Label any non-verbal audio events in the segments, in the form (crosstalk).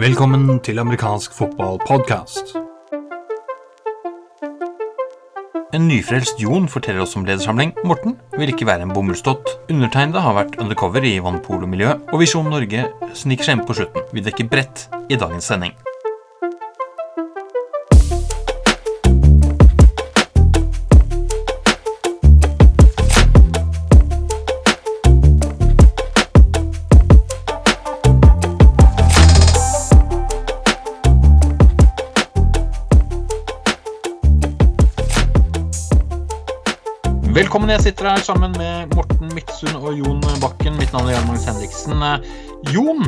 Velkommen til amerikansk fotballpodkast. En nyfrelst Jon forteller oss om ledersamling. Morten vil ikke være en bomullstott. Undertegnede har vært undercover i vannpolomiljøet, og Visjon Norge sniker seg inn på slutten. Vi dekker bredt i dagens sending. Jeg sitter her sammen med Morten Midtsund og Jon Bakken. Mitt navn er Jan Magnus Henriksen. Eh, Jon,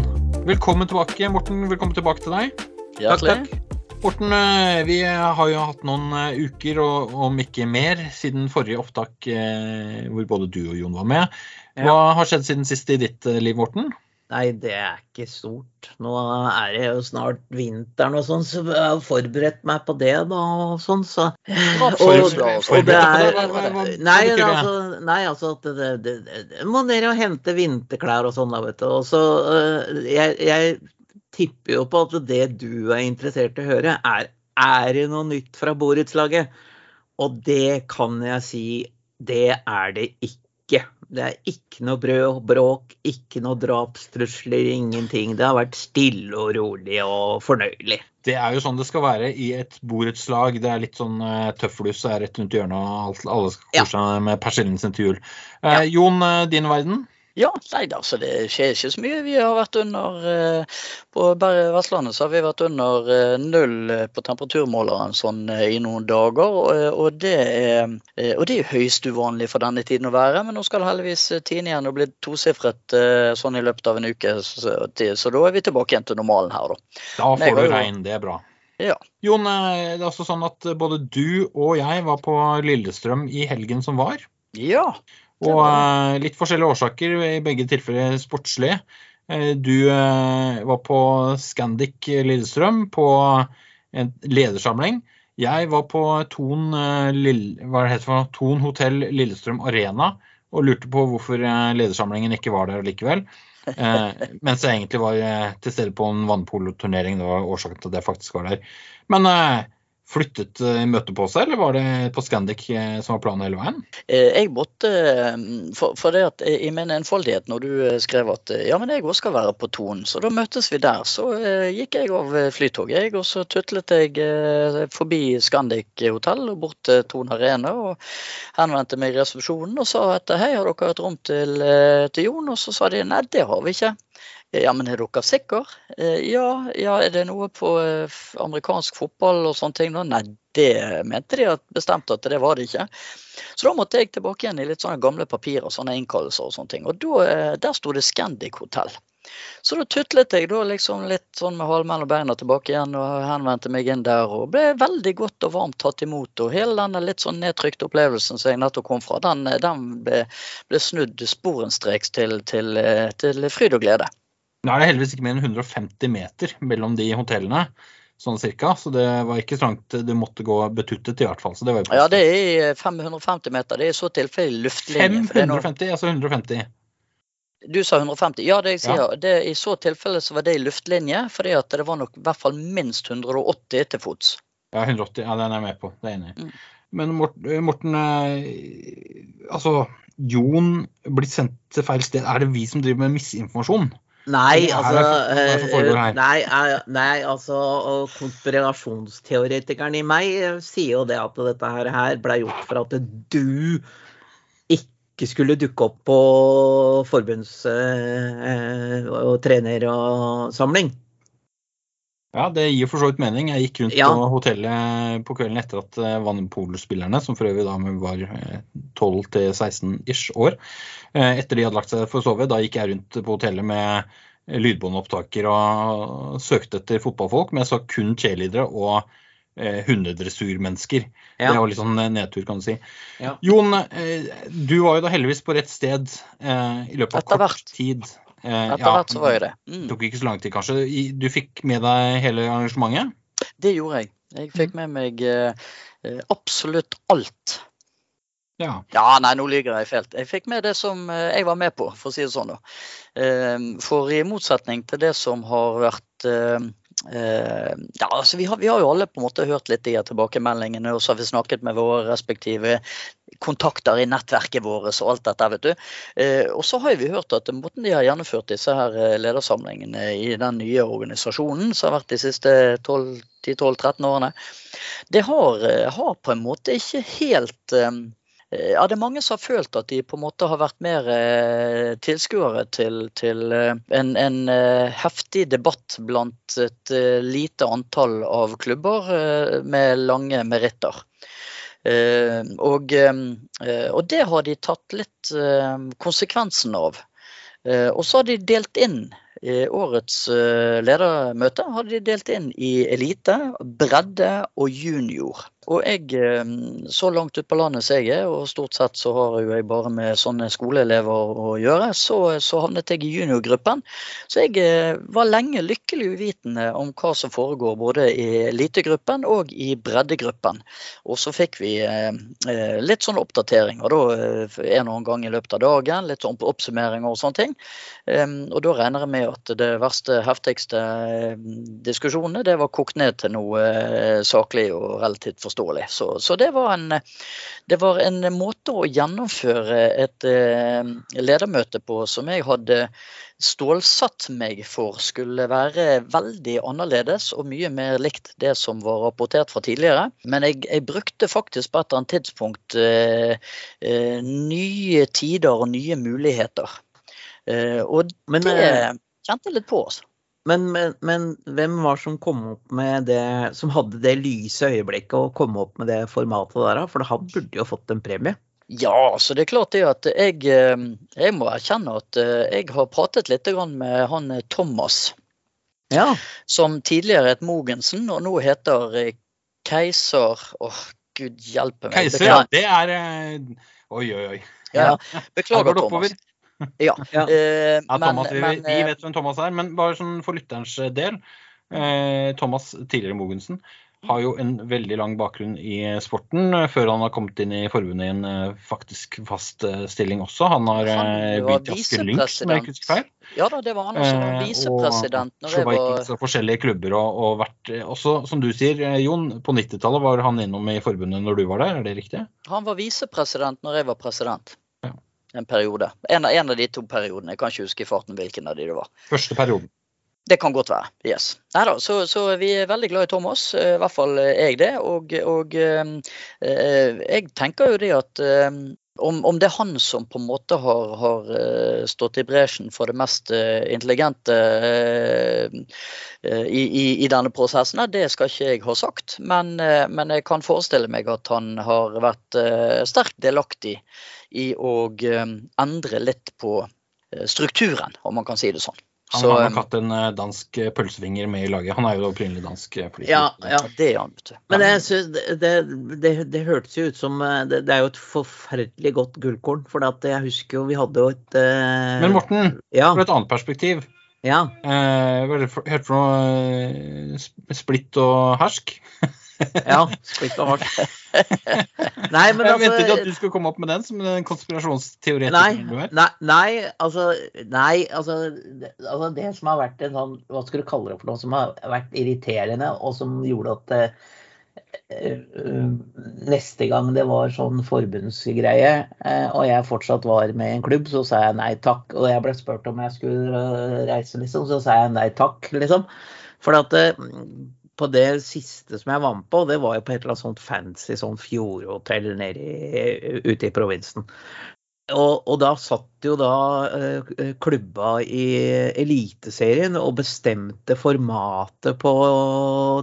velkommen tilbake. Morten, velkommen tilbake til deg. Hjertelig. Morten, eh, vi har jo hatt noen eh, uker, og om ikke mer, siden forrige opptak hvor både du og Jon var med. Hva har skjedd siden sist i ditt liv, Morten? Nei, det er ikke stort. Nå er det jo snart vinteren og sånn, så jeg har forberedt meg på det da og sånn, så og, og det er Nei, altså, nei, altså at det, det, det, det må ned og hente vinterklær og sånn, da, vet du. Og så øh, jeg, jeg tipper jo på at det du er interessert i å høre, er er det noe nytt fra borettslaget? Og det kan jeg si, det er det ikke. Det er ikke noe brød bråk, ikke noe drapstrusler, ingenting. Det har vært stille og rolig og fornøyelig. Det er jo sånn det skal være i et borettslag. Det er litt sånn uh, tøffelhus er rett rundt hjørnet, og alt, alle skal Ja. kose seg med persillen sin til jul. Uh, Ja. Jon, eh, din verden? Ja, nei da, så det skjer ikke så mye. Vi har vært under eh, På Vestlandet så har vi vært under eh, null eh, på temperaturmåleren sånn i noen dager. Og, det er, og det er høyst uvanlig for denne tiden å være. Men nå skal heldigvis tiden igjen og bli tosifret sånn i løpet av en uke. Så, så da er vi tilbake igjen til normalen her, da. Da får du regn, det er bra. Ja. Jon, det er altså sånn at både du og jeg var på Lillestrøm i helgen som var. Ja. Og eh, litt forskjellige årsaker, i begge tilfeller sportslige. Eh, Du eh, var på Scandic Lillestrøm på en ledersamling. Jeg var på Thon, Lill- hva det heter for noe? Hotell Lillestrøm Arena og lurte på hvorfor ledersamlingen ikke var der likevel. Eh, (laughs) mens jeg egentlig var til stede på en vannpoloturnering. Det var årsaken til at jeg faktisk var der. Men eh, flyttet eh, møtet på seg, eller var det på Scandic eh, som var planen hele veien? Eh, Jeg måtte For, for det at i min enfoldighet, når du skrev at ja, men jeg også skal være på Ton, så da møtes vi der. Så gikk jeg av flytoget, jeg, og så tutlet jeg forbi Scandic hotell og bort til Ton Arena og henvendte meg i resepsjonen og sa at hei, har dere et rom til, til Jon? Og så sa de nei, det har vi ikke. Ja, men er dere sikre? Eh, Ja, ja, er det noe på eh, amerikansk fotball og sånne ting? Nei, det mente de at bestemte at det var det ikke. Så da måtte jeg tilbake igjen i litt sånne gamle papirer, sånne innkallelser og sånne ting. Og da, eh, der sto det Scandic hotell. Så da tutlet jeg da liksom litt sånn med halen mellom beina tilbake igjen og henvendte meg inn der og ble veldig godt og varmt tatt imot. Og hele denne litt sånn nedtrykte opplevelsen som jeg nettopp kom fra, den, den ble, ble snudd sporenstreks til, til, til fryd og glede. Nå er det heldigvis ikke mer enn 150 meter mellom de hotellene, sånn cirka. Så det var ikke så langt du måtte gå betuttet i hvert fall. Så det Ja, det er 550 meter. Det er i så tilfelle luftlinje. for det er noe- 550, altså 150. Du sa 150. Ja, det jeg sier, det, i så tilfelle så var det i luftlinje, fordi at det var nok i hvert fall minst 180 til fots. Ja, 180. Ja, den er jeg med på. Det er jeg enig i. Mm. Men Mort- Morten, eh, altså Jon blir sendt til feil sted. Er det vi som driver med misinformasjon? Nei, altså, her? eh, nei, eh, nei, altså konspirasjonsteoretikeren i meg eh, sier jo det at dette her, her ble gjort for at du ikke skulle dukke opp på forbunds- eh, og trenersamling. og samling. Ja, det gir for så vidt mening. Jeg gikk rundt Ja. på hotellet på kvelden etter at eh, Vannpolo-spillerne, som for øvrig da var eh, 12 til 16 ish år, eh, etter de hadde lagt seg for å sove, da gikk jeg rundt på hotellet med eh, lydbåndopptaker og søkte etter fotballfolk, men jeg så kun cheerleadere og eh, hundedressurmennesker. Ja. Det var litt sånn eh, nedtur, kan du si. Ja. Jon, eh, du var jo da heldigvis på rett sted eh, i løpet av kort tid. Eh, ja, hvert så var jeg det. Mm. tok ikke så lang tid, kanskje. Du fikk med deg hele arrangementet? Det gjorde jeg. Jeg fikk med meg eh, eh, absolutt alt. Ja. Ja, nei, nå lyver jeg fælt. Jeg fikk med det som jeg var med på, for å si det sånn. da. For i motsetning til det som har vært ja, altså vi har, vi har jo alle på en måte hørt litt de tilbakemeldingene, og så har vi snakket med våre respektive kontakter i nettverket vårt og alt dette, vet du. Eh, Og så har vi hørt at måten de har gjennomført disse her eh, ledersamlingene i den nye organisasjonen, som har vært de siste 12 10-12-13 årene, det har, eh, har på en måte ikke helt eh, det er mange som har følt at de på en måte har vært mer eh, tilskuere til, til eh, en, en eh, heftig debatt blant et eh, lite antall av klubber eh, med lange meritter. Eh, og, eh, og det har de tatt litt eh, konsekvensen av. Eh, og så har de delt inn i årets eh, ledermøte har de delt inn i elite, bredde og junior. Og jeg, eh, så langt ut på landet som jeg er, og stort sett så har jo jeg bare med sånne skoleelever å gjøre, så, så havnet jeg i juniorgruppen. Så jeg eh, var lenge lykkelig uvitende om hva som foregår både i elitegruppen og i breddegruppen. Og så fikk vi eh, litt sånn oppdateringer da, eh, en og annen gang i løpet av dagen, litt sånn oppsummering og sånne ting. Og da regner jeg med at det verste, heftigste diskusjonene det var kokt ned til noe saklig og relativt forståelig. Så, så det, var en, det var en måte å gjennomføre et eh, ledermøte på som jeg hadde stålsatt meg for skulle være veldig annerledes og mye mer likt det som var rapportert fra tidligere. Men jeg, jeg brukte faktisk på et eller annet tidspunkt eh, eh, nye tider og nye muligheter. Eh, og Men, det eh, kjente jeg litt på. Altså. Men, men, men hvem var som kom opp med det, som hadde det lyse øyeblikket og kom opp med det formatet der, da? For han burde jo fått en premie. Ja, så det er klart det at jeg, eh, jeg må erkjenne at eh, jeg har pratet litt med han eh, Thomas, Ja. som tidligere het Mogensen, og nå heter Keiser Åh, gud hjelpe meg. Keiser, ja. Det er Oi, oi, oi. Ja, beklager, Thomas. Ja, (laughs) Ja. eh, Ja, Thomas, men, vi vi, vet hvem Thomas er, men bare sånn for lytterens del. Eh, Thomas, tidligere Mogensen, har jo en veldig lang bakgrunn i sporten eh, før han har kommet inn i forbundet i en eh, faktisk fast eh, stilling også. Han har eh, begynt i Asker Lynx, om jeg ikke husker feil. Ja da, det var han også. Eh, Visepresident og når var forskjellige klubber. Og, og vært, eh, også, som du sier, eh, Jon, på 90-tallet var han innom i forbundet når du var der, er det riktig? Han var visepresident når jeg var president. En periode. En, en av de to periodene. Jeg kan ikke huske i farten hvilken av de det var. Første perioden. Det kan godt være. Yes. Neida, så, så vi er veldig glad i Thomas, eh, i hvert fall eh, jeg det. Og, og eh, eh, jeg tenker jo det at eh, om, om det er han som på en måte har, har stått i bresjen for det mest intelligente eh, i, i, i denne prosessen, det skal ikke jeg ha sagt. Men, men jeg kan forestille meg at han har vært sterkt delaktig i å eh, endre litt på eh, strukturen, om man kan si det sånn. Han har eh, nok hatt en dansk pølsevinger pølsefinger med i laget. Han er jo opprinnelig dansk. politiker. Ja, ja. det er han. Men jeg synes det, det, det, det hørtes jo ut som det, det er jo et forferdelig godt gullkorn. For at jeg husker jo vi hadde jo et uh... Men Morten, Ja. fra et annet perspektiv. ja. Eh, hva er det for, for noe splitt og hersk? (laughs) ja Splitt og hardt. (laughs) Nei, men jeg ventet ikke at du skulle komme opp med den som en konspirasjonsteoretiker du er. nei, nei, altså, nei altså, det, altså det som har vært en sånn Hva skal du kalle det for noe som har vært irriterende, og som gjorde at eh, eh, neste gang det var sånn forbundsgreie, eh, og jeg fortsatt var med i en klubb, så sa jeg nei takk. Og jeg ble spurt om jeg skulle eh, reise, liksom, så sa jeg nei takk, liksom. For at eh, på det siste som jeg var med på, det var jo på et eller annet sånt fancy sånn fjordhotell nede ute i provinsen. Og, og da satt jo da eh, klubba i Eliteserien og bestemte formatet på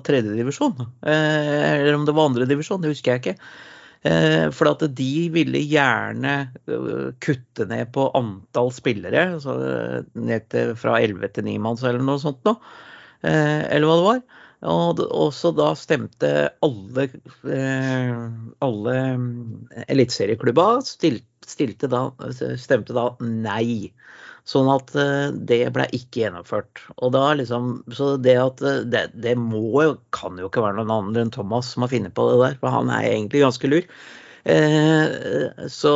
tredjedivisjon. Eh, eller om det var andredivisjon, det husker jeg ikke. Eh, for at de ville gjerne kutte ned på antall spillere, altså ned til fra 11 til 9 manns eller noe sånt noe. Eller hva det var. Og så da stemte alle, eh, alle mm, eliteserieklubba stilte, da, stemte da nei. Sånn at eh, det ble ikke gjennomført. Og da liksom, så det at eh, det, det må jo, kan jo ikke være noen andre enn Thomas som har funnet på det der, for han er egentlig ganske lur. Eh, så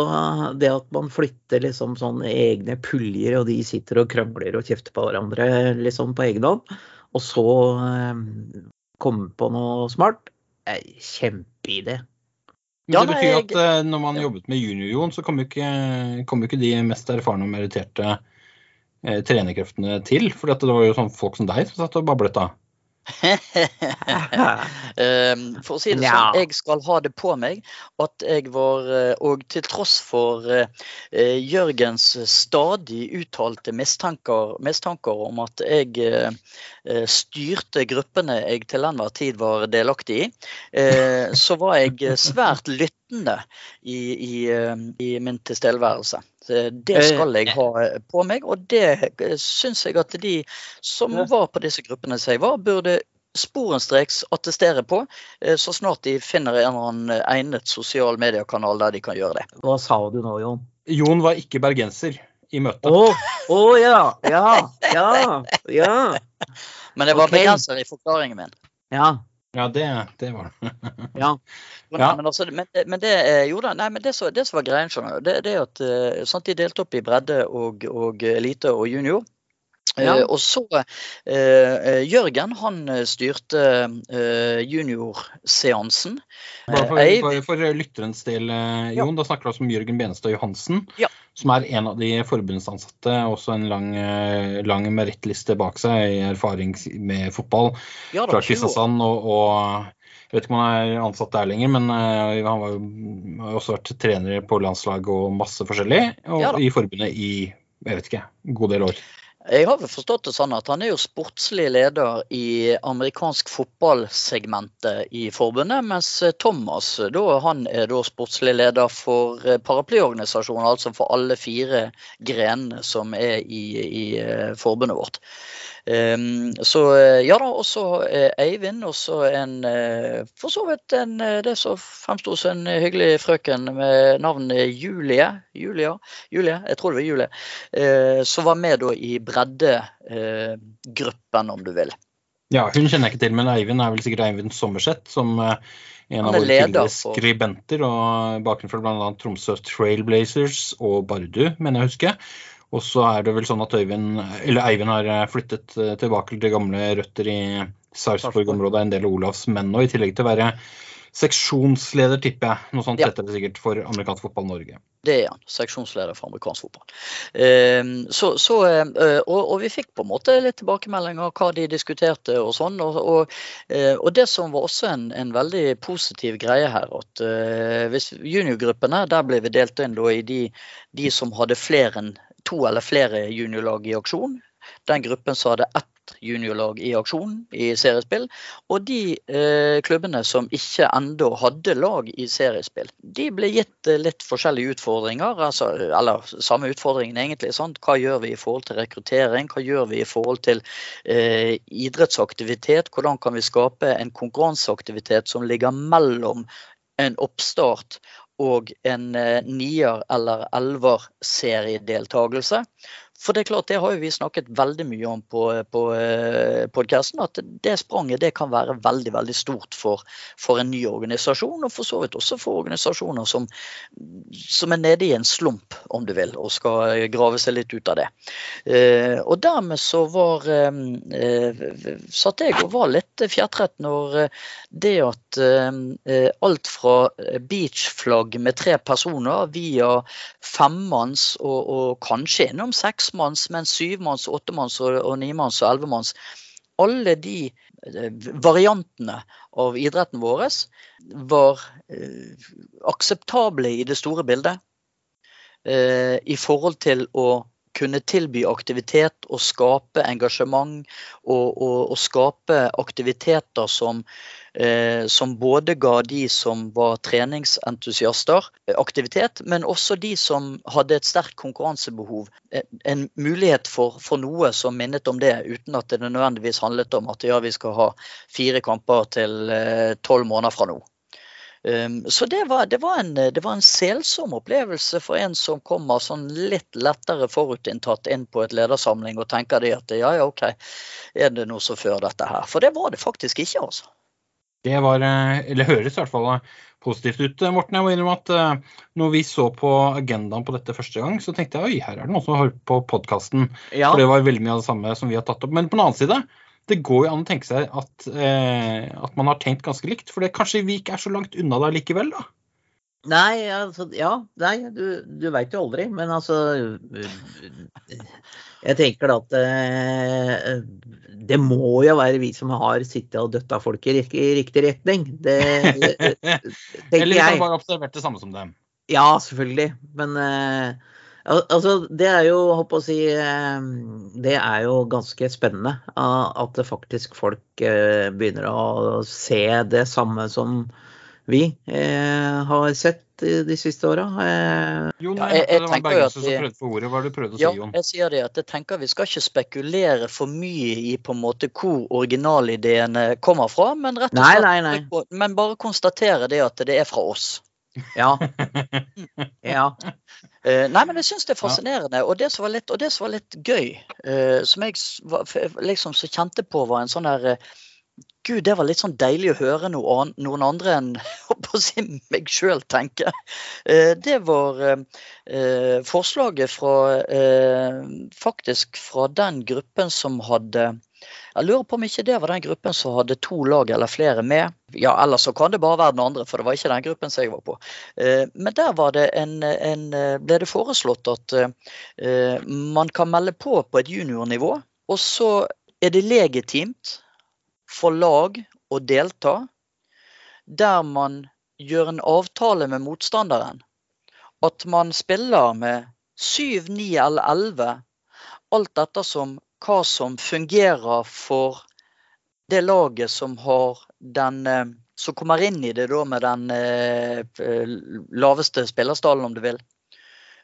det at man flytter liksom sånne egne puljer, og de sitter og krømler og kjefter på hverandre liksom på egen hånd, og så eh, komme på noe smart, er kjempeidé. Men Ja, det betyr at eh, når man jobbet med junior-Jon, så kom jo ikke, kom jo ikke de mest erfarne og meritterte eh, trenerkreftene til. For det var jo sånn folk som deg som satt og bablet da. (laughs) Ehm, For å si det sånn, jeg skal ha det på meg at jeg var eh, Og til tross for eh, eh, Jørgens stadig uttalte mistanker, mistanker om at jeg styrte gruppene jeg til enhver tid var delaktig i, så var jeg svært lyttende i, i, i min tilstedeværelse. Så Det skal jeg ha eh, på meg, og det eh, syns jeg at de som var på disse gruppene som jeg var, burde sporenstreks attestere på, eh, så snart de finner en eller annen egnet sosial mediekanal der de kan gjøre det. Hva sa du nå, Jon? Jon var ikke bergenser i møtet. Å, å ja, ja, ja, ja. (laughs) Men det var okay. bergenser i forklaringen min. Ja, Ja, det, det var det. (laughs) ja. Men, Ja. men, altså, men, men det eh, jo da, nei, men det som, det som var greien, skjønner du, det, det er at eh, sant, de delte opp i bredde og, og elite og junior. Ja. Eh, og så eh, eh, Jørgen, han eh, styrte eh, juniorseansen. Bare for, bare for lytterens del, eh, Ja. Jon, da snakker vi også om Jørgen Benestad Johansen. Ja. Som er en av de forbundsansatte, også en lang, lang merittliste bak seg i erfaring med fotball ja, da, fra Kristiansand. Og, og jeg vet ikke om han er ansatt der lenger, men eh, han var jo, har også vært trener på landslag og masse forskjellig. Og Ja i forbundet i jeg vet ikke, en god del år. Jeg har vel forstått det sånn at han er jo sportslig leder i amerikansk fotballsegmentet i forbundet, mens Thomas da, han er da sportslig leder for eh, paraplyorganisasjonen, altså for alle fire grenene som er i, i eh, forbundet vårt. Um, så eh, ja da, også eh, Eivind, og så en eh, for så vidt en, det som fremsto som en hyggelig frøken med navnet Julie. Julia, Julie, jeg tror det var Julie. Som var med da i breddegruppen, om du vil. Ja, hun kjenner jeg ikke til, men Eivind er vel sikkert Eivind Sommerseth, som en av våre tidligere skribenter, og bakgrunn fra bl.a. Tromsø Trailblazers og Bardu, mener jeg å huske. Og så er det vel sånn at Øyvind, eller Eivind har eh, flyttet eh, tilbake til gamle røtter i Sarpsborg-området, en del av Olavs menn nå, i tillegg til å være seksjonsleder, tipper jeg. Noe sånt Ja. heter det sikkert for amerikansk fotball Norge. Det er han. Seksjonsleder for amerikansk fotball. Eh, så, så, eh, og, og vi fikk på en måte litt tilbakemeldinger av hva de diskuterte og sånn. Og, og, og det som var også en, en veldig positiv greie her, at hvis juniorgruppene, der ble vi delt inn i de, de som hadde flere enn to eller flere juniorlag i aksjon. Den gruppen som hadde ett juniorlag i aksjon i seriespill. Og de eh, klubbene som ikke ennå hadde lag i seriespill, de ble gitt eh, litt forskjellige utfordringer. Altså, eller samme utfordringen egentlig. Sant? Hva gjør vi i forhold til rekruttering? Hva gjør vi i forhold til eh, idrettsaktivitet? Hvordan kan vi skape en konkurranseaktivitet som ligger mellom en oppstart og en eh, nier- eller elver-seriedeltakelse? For det er klart, det har vi snakket veldig mye om på, på podkasten, at det spranget det kan være veldig veldig stort for, for, en ny organisasjon, og for så vidt også for organisasjoner som, som er nede i en slump, om du vil, og skal grave seg litt ut av det. Eh, og dermed så var eh, satt jeg og var litt fjertrett når det at eh, alt fra beachflagg med tre personer via femmanns og, og kanskje innom seks seksmanns, men syvmanns, åttemanns og, og nimanns og elvemanns. Alle de eh, variantene av idretten vår var eh, akseptable i det store bildet. Eh, I forhold til å kunne tilby aktivitet og skape engasjement og, og, og skape aktiviteter som, eh, som både ga de som var treningsentusiaster aktivitet, men også de som hadde et sterkt konkurransebehov. En mulighet for, for noe som minnet om det, uten at det nødvendigvis handlet om at ja, vi skal ha fire kamper til tolv måneder fra nå. Um, så det var, det, var en, det var, en, selsom opplevelse for en som kommer sånn litt lettere forutinntatt inn på et ledersamling og tenker det at ja, ja, OK, er det noe som fører dette her? For det var det faktisk ikke, altså. Det var, eller høres i hvert fall positivt ut. Morten, jeg må innrømme at når vi så på agendaen på dette første gang, så tenkte jeg oi, her er det noen som har hørt på podkasten. Ja. For det var veldig mye av det samme som vi har tatt opp. Men på den annen side, det går jo an å tenke seg at, eh, at man har tenkt ganske likt. For det, kanskje vi ikke er så langt unna der likevel, da. Nei, altså Ja, nei, du, du veit jo aldri. Men altså Jeg tenker da at eh, det må jo være vi som har sittet og døtta folk i, i riktig retning. (laughs) Det, det tenker Eller vi jeg. kan bare observert det samme som dem. Ja, selvfølgelig. Men eh, altså, det er jo, håper å si eh, Det er jo ganske spennende at faktisk folk eh, begynner å se det samme som vi eh, har sett de siste åra. Eh, Jon, Ja, jeg, jeg- jeg det var tenker Bergensen at som vi- prøvde for ordet. Hva er det du prøvde å Ja, Jon? jeg sier det at jeg tenker vi skal ikke spekulere for mye i på en måte hvor originalideene kommer fra, men rett og Nei, nei, nei. Men bare konstatere det at det er fra oss. Ja. (laughs) ja. Uh, nei, men jeg syns det er fascinerende. Og det som var litt, som var litt gøy, uh, som jeg liksom så kjente på, var en sånn her uh, Gud, det var litt sånn deilig å høre noe an, noen andre enn (laughs) på å si, meg sjøl tenke. Eh, det var eh, eh, forslaget fra eh, faktisk fra den gruppen som hadde jeg lurer på om ikke det var den gruppen som hadde to lag eller flere med. Ja, eller så kan det bare være den andre, for det var ikke den gruppen som jeg var på. Eh, Men der det en, en, eh, ble det foreslått at eh, man kan melde på på et juniornivå, og så er det legitimt for lag å delta der man gjør en avtale med motstanderen. At man spiller med syv, ni eller elleve, alt ettersom hva som fungerer for det laget som har den eh, Som kommer inn i det da med den eh, laveste spillerstallen, om du vil.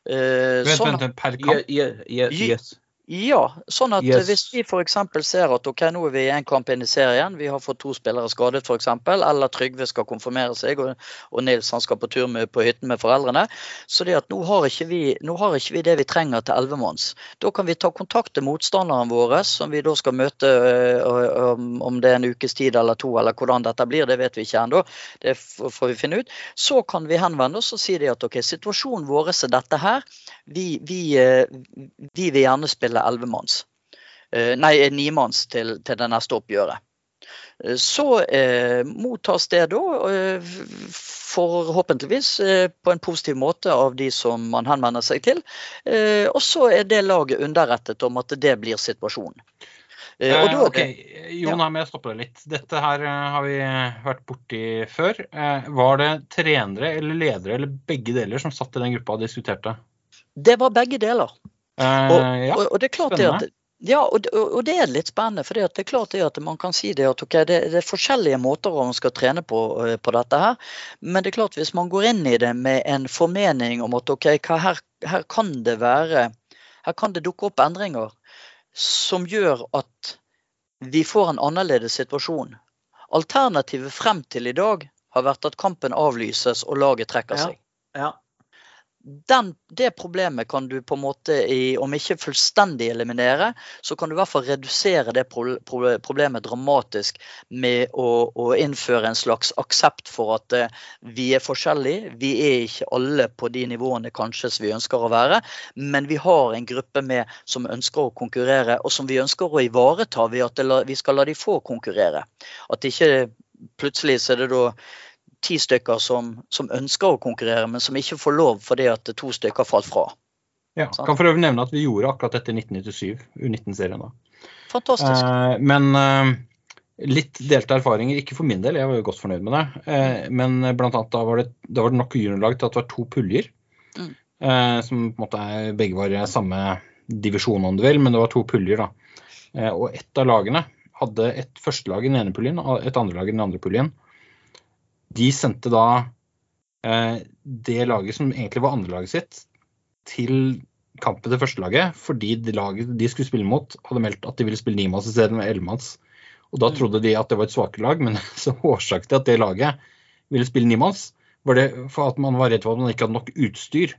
Eh, Vent, sånn vent, vent, per kamp? Jøss. Ja, sånn at Yes. hvis vi f.eks. ser at ok, nå er vi i én kamp inn i serien, vi har fått to spillere skadet f.eks., eller Trygve skal konfirmere seg og, og Nils han skal på tur med, på hytten med foreldrene. Så det at nå har vi, nå har ikke vi det vi trenger til ellevemanns. Da kan vi ta kontakt til motstanderen vår, som vi da skal møte øh, om- om det er en ukes tid eller to, eller hvordan dette blir, det vet vi ikke ennå. Det får vi finne ut. Så kan vi henvende oss og si det at ok, situasjonen vår er dette her. Vi, vi, vi vil gjerne spille ellevemanns. Eh, Nei, nimanns til, til det neste oppgjøret. Eh, Så eh, mottas det da eh, forhåpentligvis eh, på en positiv måte av de som man henvender seg til. Eh, og så er det laget underrettet om at det blir situasjonen. Eh, Eh, da okay. ok, Jon, her må jeg stoppe deg litt. Dette her eh, har vi vært borti før. Eh, Var det trenere eller ledere eller begge deler som satt i den gruppa og diskuterte? det var begge deler. Eh, Og, ja, og, og det er klart det at ja, og, og det er litt spennende. For det er klart det at man kan si det at okay, det, det er forskjellige måter man skal trene på, eh, på dette her. Men det er klart hvis man går inn i det med en formening om at ok, her, her kan det være Her kan det dukke opp endringer som gjør at vi får en annerledes situasjon. Alternativet frem til i dag har vært at kampen avlyses og laget trekker Ja. seg Ja. Den, det problemet kan du på en måte, i, om ikke fullstendig eliminere, så kan du i hvert fall redusere det pro, pro, problemet dramatisk med å, å innføre en slags aksept for at eh, vi er forskjellige. Vi er ikke alle på de nivåene kanskje vi ønsker å være, men vi har en gruppe med som ønsker å konkurrere, og som vi ønsker å ivareta ved at vi skal la de få konkurrere. At ikke plutselig så er det da ti stykker som, som ønsker å konkurrere, men som ikke får lov fordi at to stykker falt fra. Ja, sant. kan for øvrig nevne at vi gjorde akkurat dette i 1997, U19-serien da. Fantastisk. Eh, men eh, litt delte erfaringer, ikke for min del, jeg var jo godt fornøyd med det. Eh, men blant annet da var det, da var det nok juniorlag til at det var to puljer. Mm. Eh, som på en måte er, begge var i samme divisjon om du vil, men det var to puljer da. Eh, og ett av lagene hadde et førstelag i den ene puljen og et andre lag i den andre puljen. De sendte da eh, det laget som egentlig var andrelaget sitt, til kampen til førstelaget, fordi det laget de skulle spille mot, hadde meldt at de ville spille nimanns istedenfor ellemanns. Og da Mm. trodde de at det var et svakere lag, men (laughs) så årsak til at det laget ville spille nimanns, var det for at man var redd for at man ikke hadde nok utstyr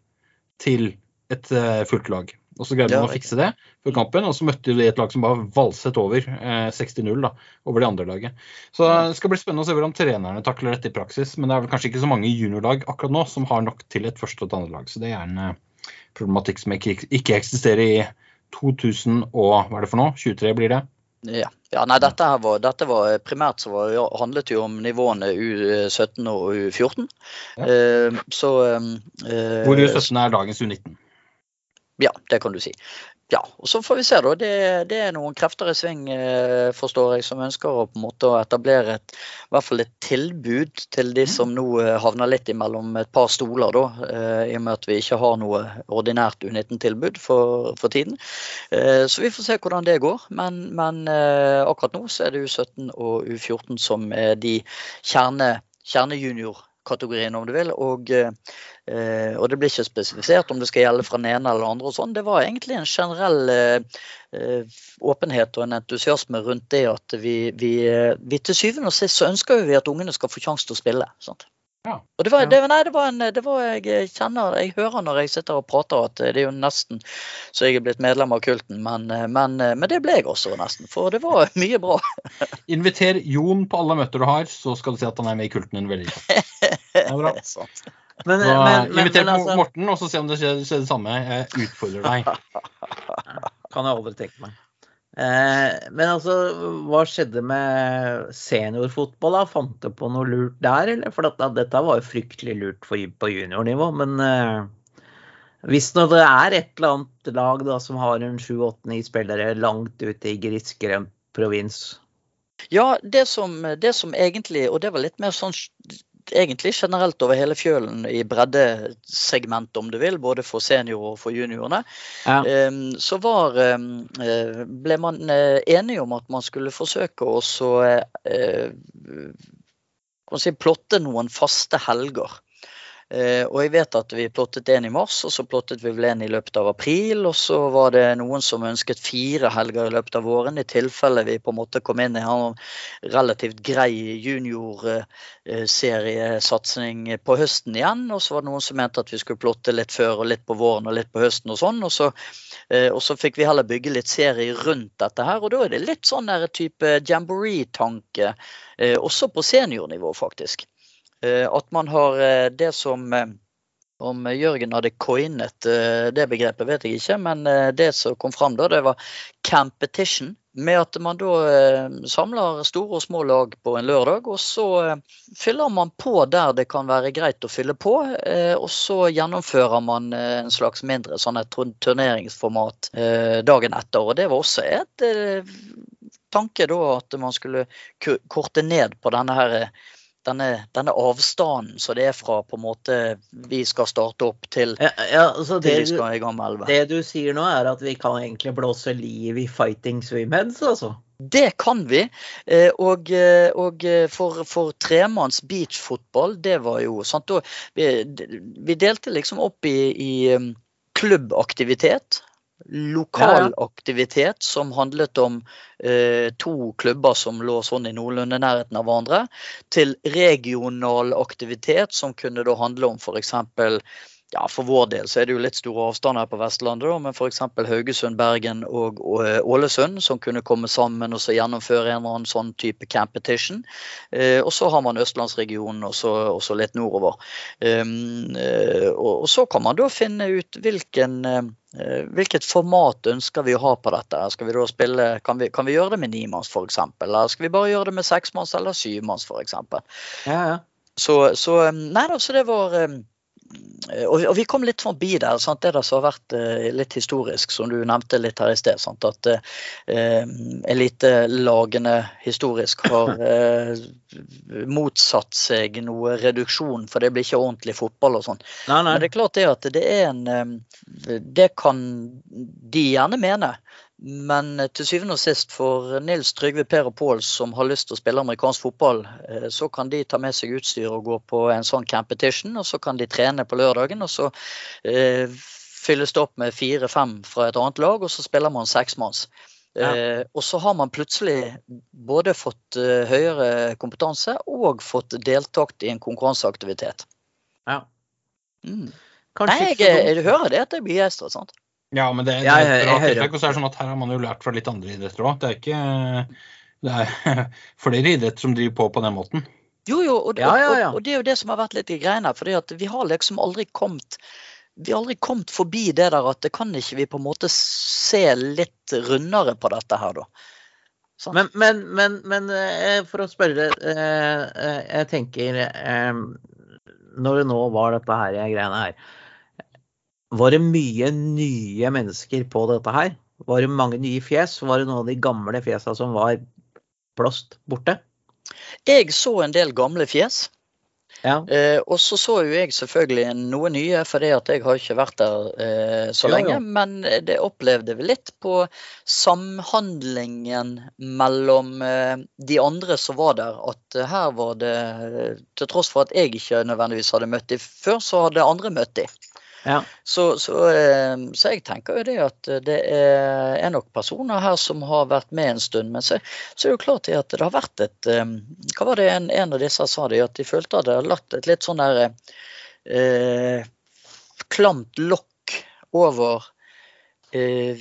til et eh, fullt lag. Og så greide Ja, man å fikse det før kampen, og så møtte de et lag som bare valset over eh, 60-0 da, over det andre laget. Så det skal bli spennende å se hvordan trenerne takler dette i praksis. Men det er vel kanskje ikke så mange juniorlag akkurat nå som har nok til et første og et andre lag. Så det er en eh, problematikk som ikke, ikke eksisterer i 2000 og hva er det for noe? 23 blir det? Ja. ja nei, dette, var, dette var primært så var, ja, handlet jo om nivåene U17 og U14. Ja. Eh, så eh, Hvor U17 er dagens U19. Ja, det kan du si. Ja, og Så får vi se, da. Det, det er noen krefter i sving, eh, forstår jeg, som ønsker å på en måte etablere et, i hvert fall et tilbud til de som nå eh, havner litt imellom et par stoler, da. eh, I og med at vi ikke har noe ordinært U19-tilbud for, for tiden. Så vi får se hvordan det går. Men, men akkurat nå så er det U17 og U14 som er de kjerne, kjernejuniorkategoriene, om du vil. og eh, og det blir ikke spesifisert om det skal gjelde fra den ene eller den andre. og sånn. Det var egentlig en generell eh, åpenhet og en entusiasme rundt det at vi, vi, vi til syvende og sist så ønsker vi at ungene skal få sjanse til å spille. sant? Ja. Og det var, det, nei, det var en, det var jeg kjenner, jeg hører når jeg sitter og prater at det er jo nesten så jeg er blitt medlem av kulten, men, men, men det ble jeg også nesten. For det var (laughs) mye bra. Inviter Jon på alle møter du har, så skal du si at han er med i kulten din veldig kjapt. (laughs) Er bra. (laughs) Men, Så, men, men, inviter men altså, Morten, og så se om det skjer, skjer det samme. Jeg utfordrer deg. kan jeg aldri tenke meg. Eh, men altså, hva skjedde med seniorfotball? da? Fant du på noe lurt der, eller? For dette, dette var jo fryktelig lurt for, på juniornivå. Men eh, hvis nå det er et eller annet lag da, som har en sju-åtte-ni spillere langt ute i grisgrendt provins Ja, det som, det som egentlig, og det var litt mer sånn egentlig generelt over hele fjølen i breddesegmentet, om du vil, både for seniorer og for juniorene, ja. Ehm, så var, ehm, eh, ble man eh, enige om at man skulle forsøke å så, eh, si, plotte noen faste helger. Eh, og jeg vet at vi plottet en i mars, og så plottet vi vel en i løpet av april. Og så var det noen som ønsket fire helger i løpet av våren, i tilfelle vi på en måte kom inn i en relativt grei juniorseriesatsing på høsten igjen. Og så var det noen som mente at vi skulle plotte litt før og litt på våren og litt på høsten og sånn. Og så, eh, og så fikk vi heller bygge litt serie rundt dette her. Og da er det litt sånn der type jamboree-tanke, eh, også på seniornivå, faktisk. Eh, At man har eh, det som eh, Om Jørgen hadde coinet det begrepet, vet jeg ikke, men det som kom fram da, det var campetition. Med at man da samler store og små lag på en lørdag, og så fyller man på der det kan være greit å fylle på. Og så gjennomfører man en slags mindre sånn et turneringsformat dagen etter. Og det var også et tanke da at man skulle korte ned på denne her denne, denne avstanden som det er fra på en måte vi skal starte opp til, Ja, ja, altså til det, vi skal i gang med 11. det du sier nå, er at vi kan egentlig blåse liv i fighting swimheads, altså? Det kan vi. eh, Og, eh, og eh, for, for tremanns beachfotball, det var jo sant, vi, vi delte liksom opp i, i um, klubbaktivitet. Lokal aktivitet som handlet om eh, to klubber som lå sånn i noenlunde nærheten av hverandre, til regional aktivitet som kunne da handle om f.eks. Ja, For vår del så er det jo litt store avstander her på Vestlandet, da, men f.eks. Haugesund, Bergen og eh, Ålesund, som kunne komme sammen og så gjennomføre en eller annen sånn type campetition. Eh, og så har man østlandsregionen og så, og så litt nordover. Um, eh, og, og så kan man da finne ut hvilken eh, Hvilket format ønsker vi å ha på dette? Skal vi da spille, kan, vi, kan vi gjøre det med nimanns f.eks., eller skal vi bare gjøre det med seksmanns eller syvmanns f.eks.? Ja, ja. Så, så um, Nei da, så det var um, og, og vi kom litt forbi der. Sant? Det der som har vært eh, litt historisk, som du nevnte litt her i sted. Sant? At eh, elitelagene historisk har (laughs) eh, motsatt seg noe reduksjon, for det blir ikke ordentlig fotball og sånn. Men det er klart det at det er en eh, Det kan de gjerne mene. Men eh, til syvende og sist for Nils Trygve, Per og Pål som har lyst til å spille amerikansk fotball, eh, så kan de ta med seg utstyr og gå på en sånn campetition, og så kan de trene på lørdagen. Og så eh, fylles det opp med fire-fem fra et annet lag, og så spiller man seksmanns. Ja. Eh, og så har man plutselig både fått eh, høyere kompetanse og fått deltatt i en konkurranseaktivitet. Ja. Mm. Nei, jeg, jeg, jeg hører det at jeg blir begeistret. Ja, men det, det er et bra tiltak. Og så er det sånn at her har man jo lært fra litt andre idretter òg. Det er ikke det er (laughs) flere idretter som driver på på den måten. Jo, jo, og, Ja, ja, ja. Og, og det er jo det som har vært litt i greiene. fordi at vi har liksom aldri kommet vi har aldri kommet forbi det der at det kan ikke vi på en måte se litt rundere på dette her, da. Sånn. Men, men, men, men eh, for å spørre eh, eh, Jeg tenker Når det nå var dette her greiene her Var det mye nye mennesker på dette her? Var det mange nye fjes? Var det noen av de gamle fjesa som var plast borte? Jeg så en del gamle fjes. Ja. Eh, og så så jo jeg selvfølgelig noe nye, for jeg har ikke vært der eh, så jo, lenge. Jo. Men det opplevde vi litt på samhandlingen mellom eh, de andre som var der. At her var det, til tross for at jeg ikke nødvendigvis hadde møtt dem før, så hadde andre møtt dem. Ja. Så, så, eh, så jeg tenker jo det at det er, nok personer her som har vært med en stund. Men så, så er det jo klart at det har vært et eh, Hva var det en, en av disse sa det, at de følte at det hadde lagt et litt sånn der eh, klamt lokk over eh,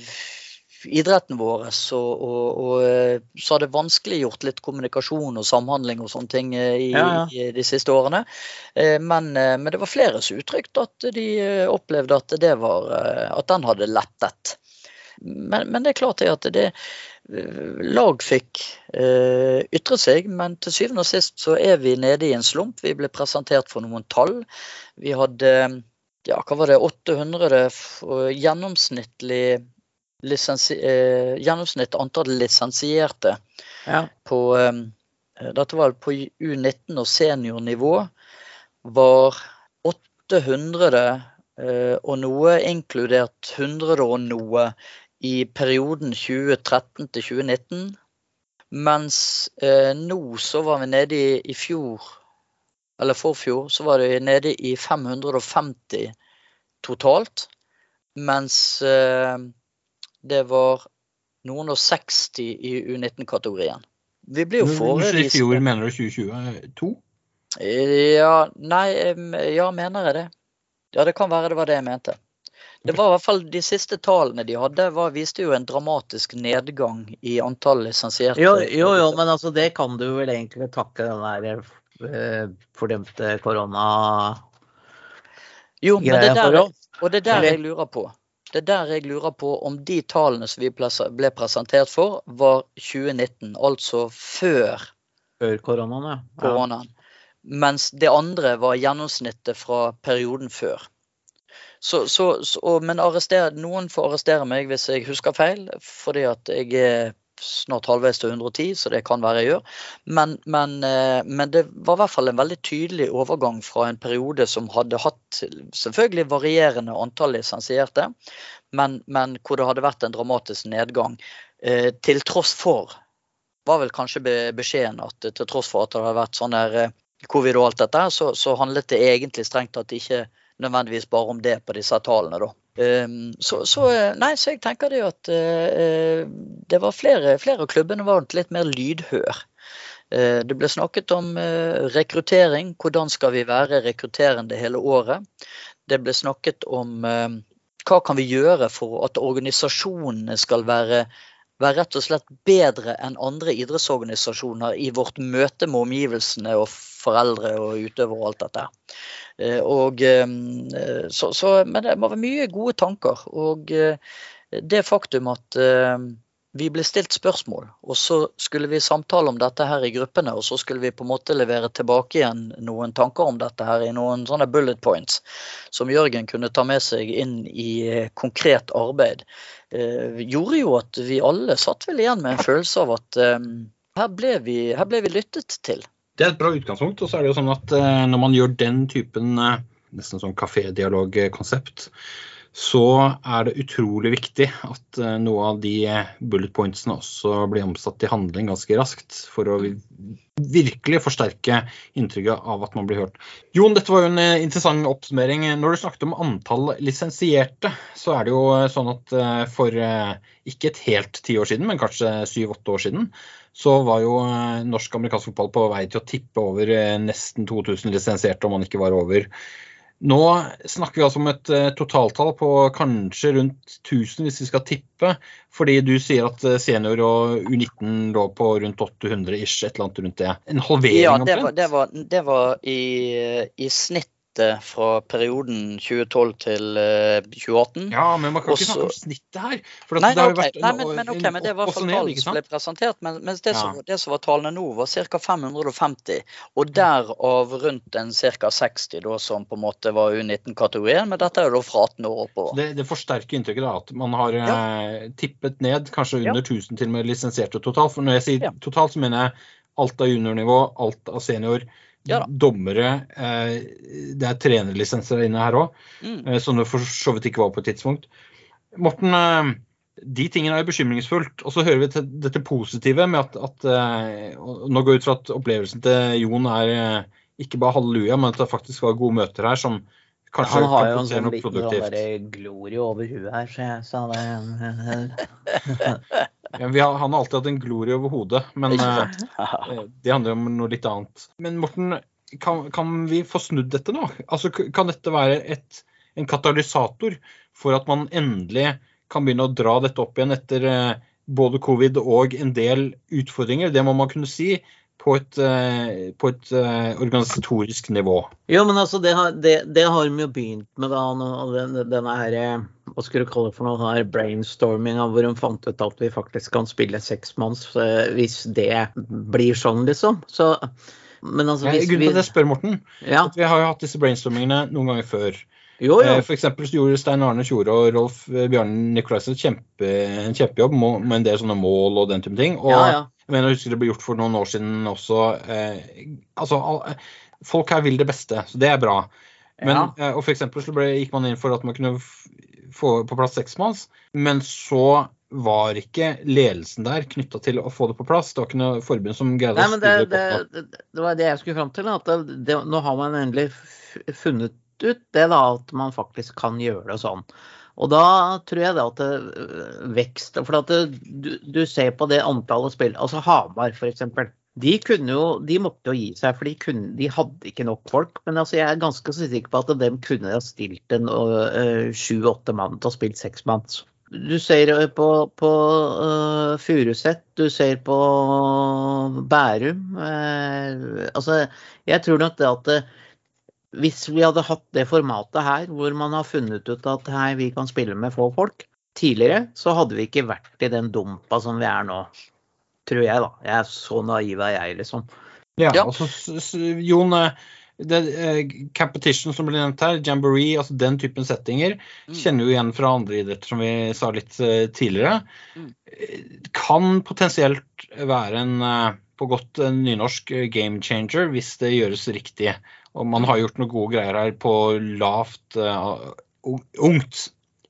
idretten vår. Og, og, og eh, så har det vanskeliggjort litt kommunikasjon og samhandling og sånne ting eh, i, Ja, ja. i de siste årene. Eh, Men, men det var flere som uttrykte at de opplevde at, det var, at den hadde lettet. Men, men det er klart at det lag fikk eh, ytre seg, men til syvende og sist så er vi nede i en slump. Vi ble presentert for noen tall. Vi hadde ja, hva var det, 800 gjennomsnittlig eh, gjennomsnitt antall lisensierte ja. på eh, Dette var på U19 og seniornivå. Var 800 eh, og noe, inkludert 100 og noe, i perioden 2013 til 2019. Mens eh, nå så var vi nede i, i fjor, eller forfjor, så var det nede i 550 totalt. Mens eh, det var noen og 60 i U19-kategorien. Vi blir jo du sier fjor, mener du 2022? Ja, nei, ja, mener jeg det. Ja, det kan være det var det jeg mente. Det var i hvert fall De siste tallene de hadde, var, viste jo en dramatisk nedgang i antall lisensierte. Jo, jo, jo, men altså det kan du vel egentlig takke den der eh, fordømte korona... Jo, men det er der, og det er der jeg lurer på. Det er der jeg lurer på om de tallene som vi ble presentert for, var 2019, altså før Før koronaen, ja. koronaen. Mens det andre var gjennomsnittet fra perioden før. Så, så, så, men arrester, noen får arrestere meg hvis jeg husker feil, fordi at jeg er snart halvveis til 110, så det kan være jeg gjør. Men, men, eh, men det var i hvert fall en veldig tydelig overgang fra en periode som hadde hatt selvfølgelig varierende antall lisensierte, men, men hvor det hadde vært en dramatisk nedgang. eh, Til tross for var vel kanskje beskjeden at til tross for at det hadde vært sånn der eh, covid og alt dette, så, så handlet det egentlig strengt tatt ikke nødvendigvis bare om det på disse tallene, da. Um, så, så, eh, nei, så jeg tenker det at eh, det var flere, flere av klubbene var litt mer lydhør. Eh, det ble snakket om rekruttering. Hvordan skal vi være rekrutterende hele året? Det ble snakket om hva kan vi gjøre for at organisasjonene skal være være rett og slett bedre enn andre idrettsorganisasjoner i vårt møte med omgivelsene og foreldre og utøvere og alt dette. Eh, Og, eh, så, så, men det må være mye gode tanker. Og eh, det faktum at eh, vi ble stilt spørsmål, og så skulle vi samtale om dette her i gruppene, og så skulle vi på en måte levere tilbake igjen noen tanker om dette her i noen sånne bullet points som Jørgen kunne ta med seg inn i eh, konkret arbeid eh, gjorde jo at vi alle satt vel igjen med en følelse av at eh, her, ble vi, her ble vi lyttet til. Det er et bra utgangspunkt. Og så er det jo sånn at eh, når man gjør den typen eh, nesten sånn kafédialogkonsept, så er det utrolig viktig at eh, noe av de eh, bullet pointsene også blir omsatt i handling ganske raskt. For å virkelig forsterke inntrykket av at man blir hørt. Jon, dette var jo en eh, interessant oppsummering. Når du snakket om antall lisensierte, så er det jo sånn at for ikke et helt ti år siden, men kanskje syv-åtte år siden, så var jo eh, norsk amerikansk fotball på vei til å tippe over nesten 2000 lisensierte, om man ikke var over. Nå snakker vi altså om et uh, totaltall på kanskje rundt 1000 hvis vi skal tippe. Fordi du sier at senior og U19 lå på rundt 800 ish, et eller annet rundt det. En halvering ja, det var, det var, det var i, i snitt snittet fra perioden 2012 til 2018. Eh, ja, men man kan Også, ikke snakke om snittet her. nei, det okay. nei, men, men, okay, men det var iallfall tallene som ble presentert. Men, mens det, ja. som, det, som, var tallene nå, var ca. 550. Og derav rundt en ca. 60 da, som på en måte var U19-kategorien. Men dette er jo da fra 18 år oppover. Det, det forsterker inntrykket da, at man har ja. eh, tippet ned kanskje under ja. 1000 til og med lisensierte totalt. For når jeg sier totalt, så mener jeg alt av juniornivå, alt av senior ja, dommere. Eh, det er trenerlisenser inne her òg, mm. Eh, som det for så vidt ikke var på et tidspunkt. Morten, eh, de tingene er bekymringsfullt. Og så hører vi til dette positive med at, at Nå går jeg ut fra at opplevelsen til Jon er ikke bare halleluja, men at det faktisk var gode møter her som kanskje Han har jo en sånn liten sånn glorie over huet her, så jeg sa det (laughs) (laughs) Ja, har, han har alltid hatt en glorie over hodet, men uh, det handler om noe litt annet. Men Morten, kan, kan, vi få snudd dette nå? Altså, kan dette være et, en katalysator for at man endelig kan begynne å dra dette opp igjen etter uh, både covid og en del utfordringer? Det må man kunne si på et, uh, på et organisatorisk nivå. Jo, men altså, det har, det, det har vi jo begynt med, da. Denne, denne her, hva skulle du kalle det for noe, her brainstorminga hvor hun fant ut at vi faktisk kan spille seksmanns eh, hvis det blir sånn, liksom. Så, men altså, hvis Grunnen til at jeg spør, Morten, ja. at vi har jo hatt disse brainstormingene noen ganger før. Jo, jo. Eh, for så gjorde Stein Arne Tjore og Rolf eh, Bjarne Nikolaisen kjempe, en kjempejobb med en del sånne mål og den type ting. Og ja, ja. Jeg mener, jeg husker det ble gjort for noen år siden også. Eh, altså, folk her vil det beste, så det er bra. Men, ja. og for eksempel så ble, gikk man inn for at man kunne få på plass seksmanns. Men så var ikke ledelsen der knytta til å få det på plass. Det var ikke noe forbund som greide å styre det, det, det, det var det jeg skulle fram til. at det, Nå har man endelig funnet ut det da, at man faktisk kan gjøre det sånn. Og da tror jeg da at det øh, vekst For at du, du, ser på det antallet spill Altså Hamar, f.eks. De, kunne jo, de måtte jo gi seg, for de, kunne, de hadde ikke nok folk. Men altså, jeg er ganske sikker på at de kunne ha stilt en øh, sju-åtte uh, mann til å spille seks mann. Du ser på, på uh, Furuset, du ser på Bærum. Uh, altså, jeg tror nok det at hvis vi hadde hatt det formatet her, hvor man har funnet ut at hei, vi kan spille med få folk, tidligere, så hadde vi ikke vært i den dumpa som vi er nå tror jeg, da. Jeg er så naiv er jeg, liksom. Ja, ja. altså Jon, eh, det, eh, competition som ble nevnt her, jamboree, altså den typen settinger, mm. kjenner jo igjen fra andre idretter, som vi sa litt uh, tidligere. Mm. Kan potensielt være en, uh, på godt uh, nynorsk, game changer hvis det gjøres riktig. Og man har gjort noen gode greier her på lavt, ungt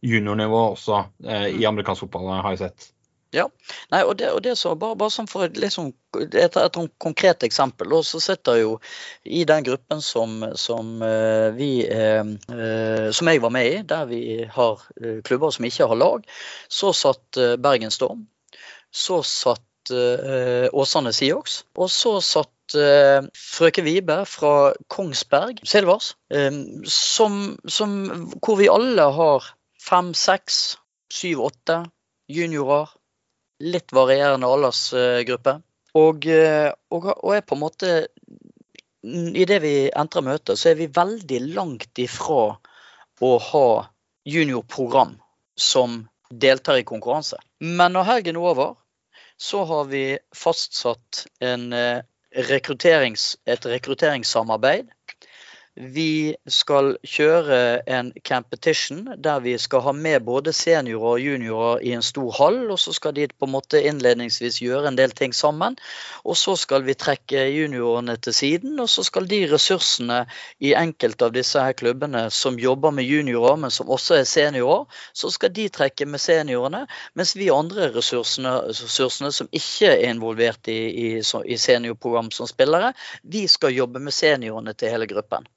juniornivå også i mm. amerikansk fotball, har jeg sett. Ja, Nei, og det, og det så, bare, bare for et, liksom, et, et, konkret eksempel, Og så sitter jo i den gruppen som, som uh, vi uh, som jeg var med i, der vi har uh, klubber som ikke har lag, så satt Bergen Storm. Så satt Åsane Siox. Og så satt frøken Vibe fra Kongsberg Silvers, som, som, hvor vi alle har fem, seks, syv, åtte juniorer litt varierende aldersgruppe. Og, eh, og, og er på en måte Idet vi entrer møtet, så er vi veldig langt ifra å ha juniorprogram som deltar i konkurranse. Men når helgen er over, så har vi fastsatt en eh, rekrutterings, et rekrutteringssamarbeid vi skal kjøre en competition der vi skal ha med både seniorer og juniorer i en stor hall. og Så skal de på en måte innledningsvis gjøre en del ting sammen. Og så skal vi trekke juniorene til siden. Og så skal de ressursene i enkelte av disse her klubbene som jobber med juniorer, men som også er seniorer, så skal de trekke med seniorene. Mens vi andre ressursene, ressursene som ikke er involvert i, i, i seniorprogram som spillere, vi skal jobbe med seniorene til hele gruppen.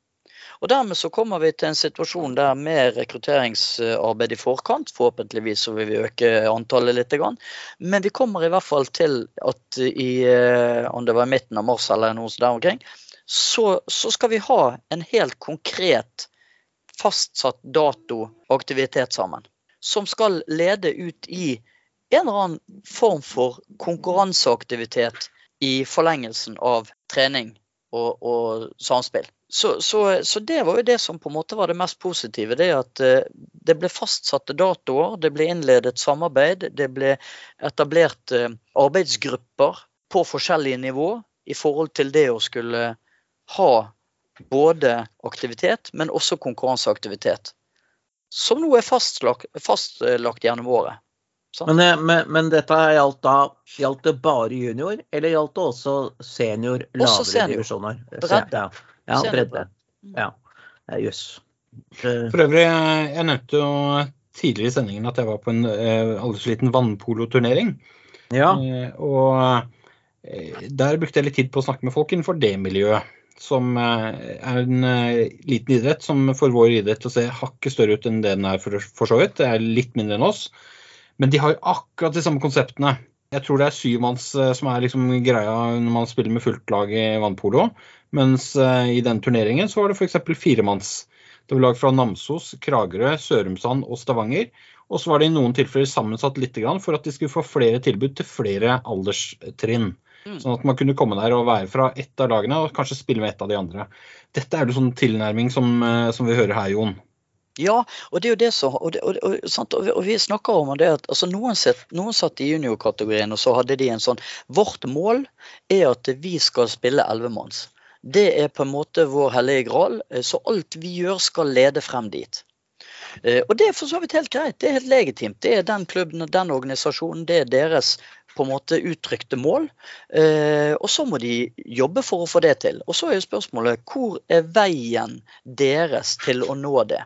Og Dermed så kommer vi til en situasjon der med rekrutteringsarbeid i forkant, forhåpentligvis så vil vi øke antallet litt. Men vi kommer i hvert fall til at i eh, om det var i midten av mars eller noe der omkring, så, så skal vi ha en helt konkret fastsatt dato og aktivitet sammen. Som skal lede ut i en eller annen form for konkurranseaktivitet i forlengelsen av trening og, og samspill. Så, så, så, det var jo det som på en måte var det mest positive. Det at eh, det ble fastsatte datoer, det ble innledet samarbeid, det ble etablert eh, arbeidsgrupper på forskjellige nivå i forhold til det å skulle ha både aktivitet, men også konkurranseaktivitet. Som nå er fastlagt, fastlagt gjennom året. Men, eh, men, men, dette gjaldt da gjaldt det bare junior, eller gjaldt det også senior, lavere også senior. divisjoner? Bredde. Ja, bredde. Ja, jøss. Yes. For øvrig, jeg nevnte jo tidligere i sendingen at jeg var på en aldersliten vannpoloturnering. Ja. Og der brukte jeg litt tid på å snakke med folk innenfor det miljøet. Som er en liten idrett som får vår idrett å se hakket større ut enn det den er for, for så vidt. Det er litt mindre enn oss. Men de har jo akkurat de samme konseptene. Jeg tror det er syvmanns eh, som er liksom greia når man spiller med fullt lag i vannpolo. Mens eh, i den turneringen så var det f.eks. firemanns. Det var lag fra Namsos, Kragerø, Sørumsand og Stavanger. Og så var det i noen tilfeller sammensatt litt for at de skulle få flere tilbud til flere alderstrinn. Mm. Sånn at man kunne komme der og være fra ett av lagene og kanskje spille med ett av de andre. Dette er jo sånn tilnærming som, eh, som vi hører her, Jon. Ja, og det er jo det som Og, og, og, og vi snakker om det at altså noen, set, noen satt i juniorkategorien, og så hadde de en sånn Vårt mål er at vi skal spille ellevemanns. Det er på en måte vår hellige gral, eh, så alt vi gjør skal lede frem dit. Eh, og det er for så vidt helt greit, det er helt legitimt. Det er den klubben og den organisasjonen, det er deres på en måte uttrykte mål. Eh, og så må de jobbe for å få det til. Og så er jo spørsmålet hvor er veien deres til å nå det?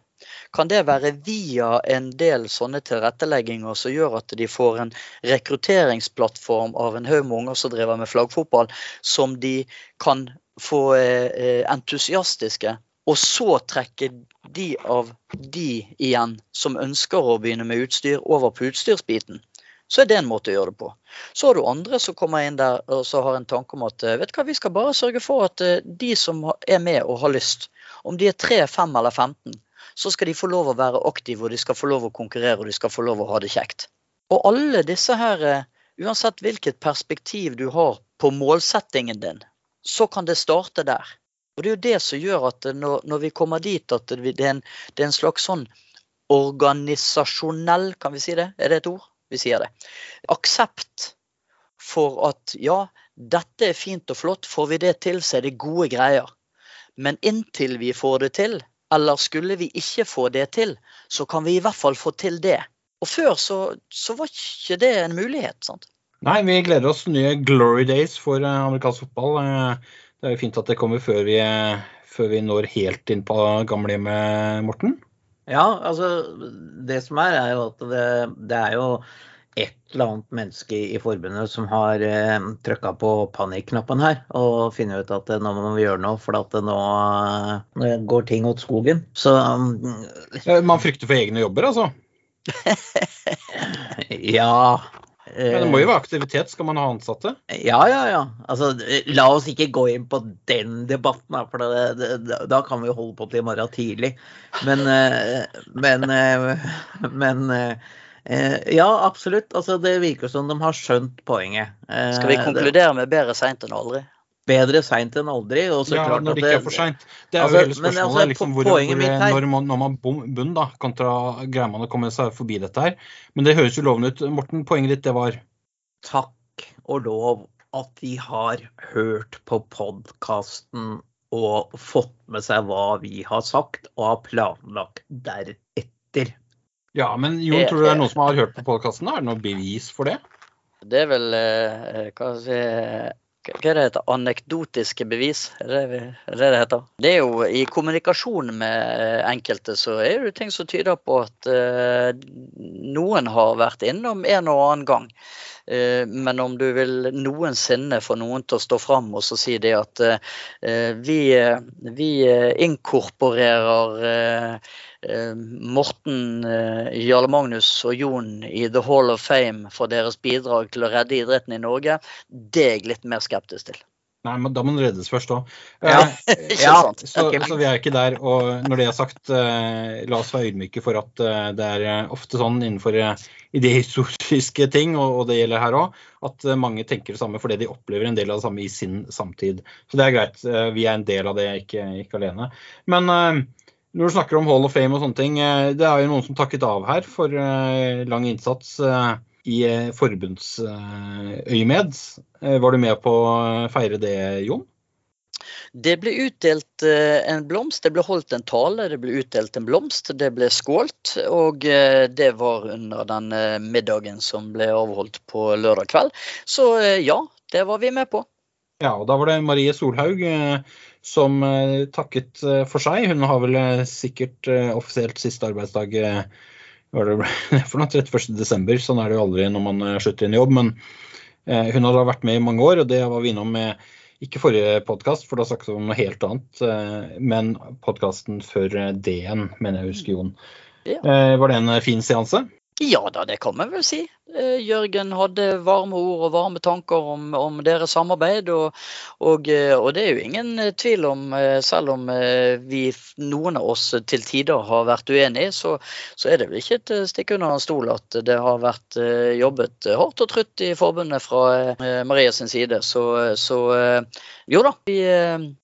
Kan det være via en del sånne tilrettelegginger som gjør at de får en rekrutteringsplattform av en haug med unger som driver med flaggfotball, som de kan få eh, entusiastiske, og så trekke de av de igjen som ønsker å begynne med utstyr, over på utstyrsbiten så er det en måte å gjøre det på. Så har du andre som kommer inn der og så har en tanke om at eh, vet du hva, vi skal bare sørge for at eh, de som er med og har lyst, om de er 3, 5 eller 15, så skal de få lov å være aktive, og de skal få lov å konkurrere, og de skal få lov å ha det kjekt. Og alle disse her, eh, uansett hvilket perspektiv du har på målsettingen din, så kan det starte der. Og det er jo det som gjør at eh, når, når vi kommer dit at det er, en, det er en slags sånn organisasjonell, kan vi si det? Er det et ord? Vi sier det. Aksept for at ja, dette er fint og flott, får vi det til, så er det gode greier. Men inntil vi får det til, eller skulle vi ikke få det til, så kan vi i hvert fall få til det. Og før så, så var ikke det en mulighet. sant? Nei, vi gleder oss nye glory days for eh, amerikansk fotball. Eh, det er jo fint at det kommer før vi, eh, før vi når helt inn på gamlehjemmet, Morten. Ja, altså det som er, er jo at det, det er jo et eller annet menneske i forbundet som har eh, trykka på panikknappen her og funnet ut at eh, nå må vi gjøre noe, for at nå eh, går ting åt skogen. Så um, Man frykter for egne jobber, altså? (laughs) ja. Men det må jo være aktivitet, skal man ha ansatte? Ja, ja, ja. Altså, la oss ikke gå inn på den debatten, for det, det, da kan vi holde på til i morgen tidlig. Men, men, men Eh, ja, absolutt. Altså, det virker som de har skjønt poenget. Eh, Skal vi konkludere med bedre seint enn aldri? Bedre seint enn aldri. ja, når det ikke er for seint. Det er altså, jo hele spørsmålet. Altså, liksom, hvor, hvor, når, man, når man bunn, da, kontra greier man å komme seg forbi dette her. Men det høres jo lovende ut. Morten, poenget ditt det var? Takk og lov at de har hørt på podkasten og fått med seg hva vi har sagt, og har planlagt deretter. Ja, men Jon, tror du det er noen som har hørt på podkasten? Er det noe bevis for det? Det er vel eh, hva, si, hva er det heter? Anekdotiske bevis, er det det det heter? Det er jo I kommunikasjon med enkelte så er det ting som tyder på at uh, noen har vært innom en og annen gang. Men om du vil noensinne få noen til å stå fram og så si det at vi, vi inkorporerer Eh, Morten, eh, Jarle Magnus og Jon i The Hall of Fame for deres bidrag til å redde idretten i Norge, det er jeg litt mer skeptisk til. Nei, men da må den reddes først òg. Ja. (laughs) Ikke Ja. Så, okay. så vi er ikke der. Og når det er sagt, eh, la oss være ydmyke for at eh, det er eh, ofte sånn innenfor eh, idéhistoriske ting, og, og det gjelder her òg, at eh, mange tenker det samme fordi de opplever en del av det samme i sin samtid. Så det er greit. Eh, vi er en del av det, ikke, ikke alene. Men eh, når du snakker om Hall of Fame og sånne ting, eh, det er jo noen som takket av her for eh, lang innsats eh, i forbundsøyemed. Var du med på å feire det, Jon? Det ble utdelt en blomst, det ble holdt en tale, det ble utdelt en blomst, det ble skålt. Og det var under den middagen som ble avholdt på lørdag kveld. Så ja, det var vi med på. Ja, og da var det Marie Solhaug som eh, takket eh, for seg. Hun har vel eh, sikkert offisielt siste arbeidsdag hva var det (laughs) for noe, 31. desember. Sånn er det jo aldri når man slutter en jobb. Men hun hun da vært med i mange år, og det var vi innom med ikke forrige podkast, for da snakket vi om noe helt annet. Men podkasten før DN, mener jeg husker Jon. Ja. Var det en fin seanse? Ja da, det kan man vel si. Eh, Jørgen hadde varme ord og varme tanker om, om deres samarbeid. Og, og, eh, og det er jo ingen eh, tvil om, selv om vi, noen av oss til tider har vært uenige, så, så er det vel ikke et stikk under en stol at det har vært jobbet hardt og trutt i forbundet fra Maria sin side. Så, så jo da, vi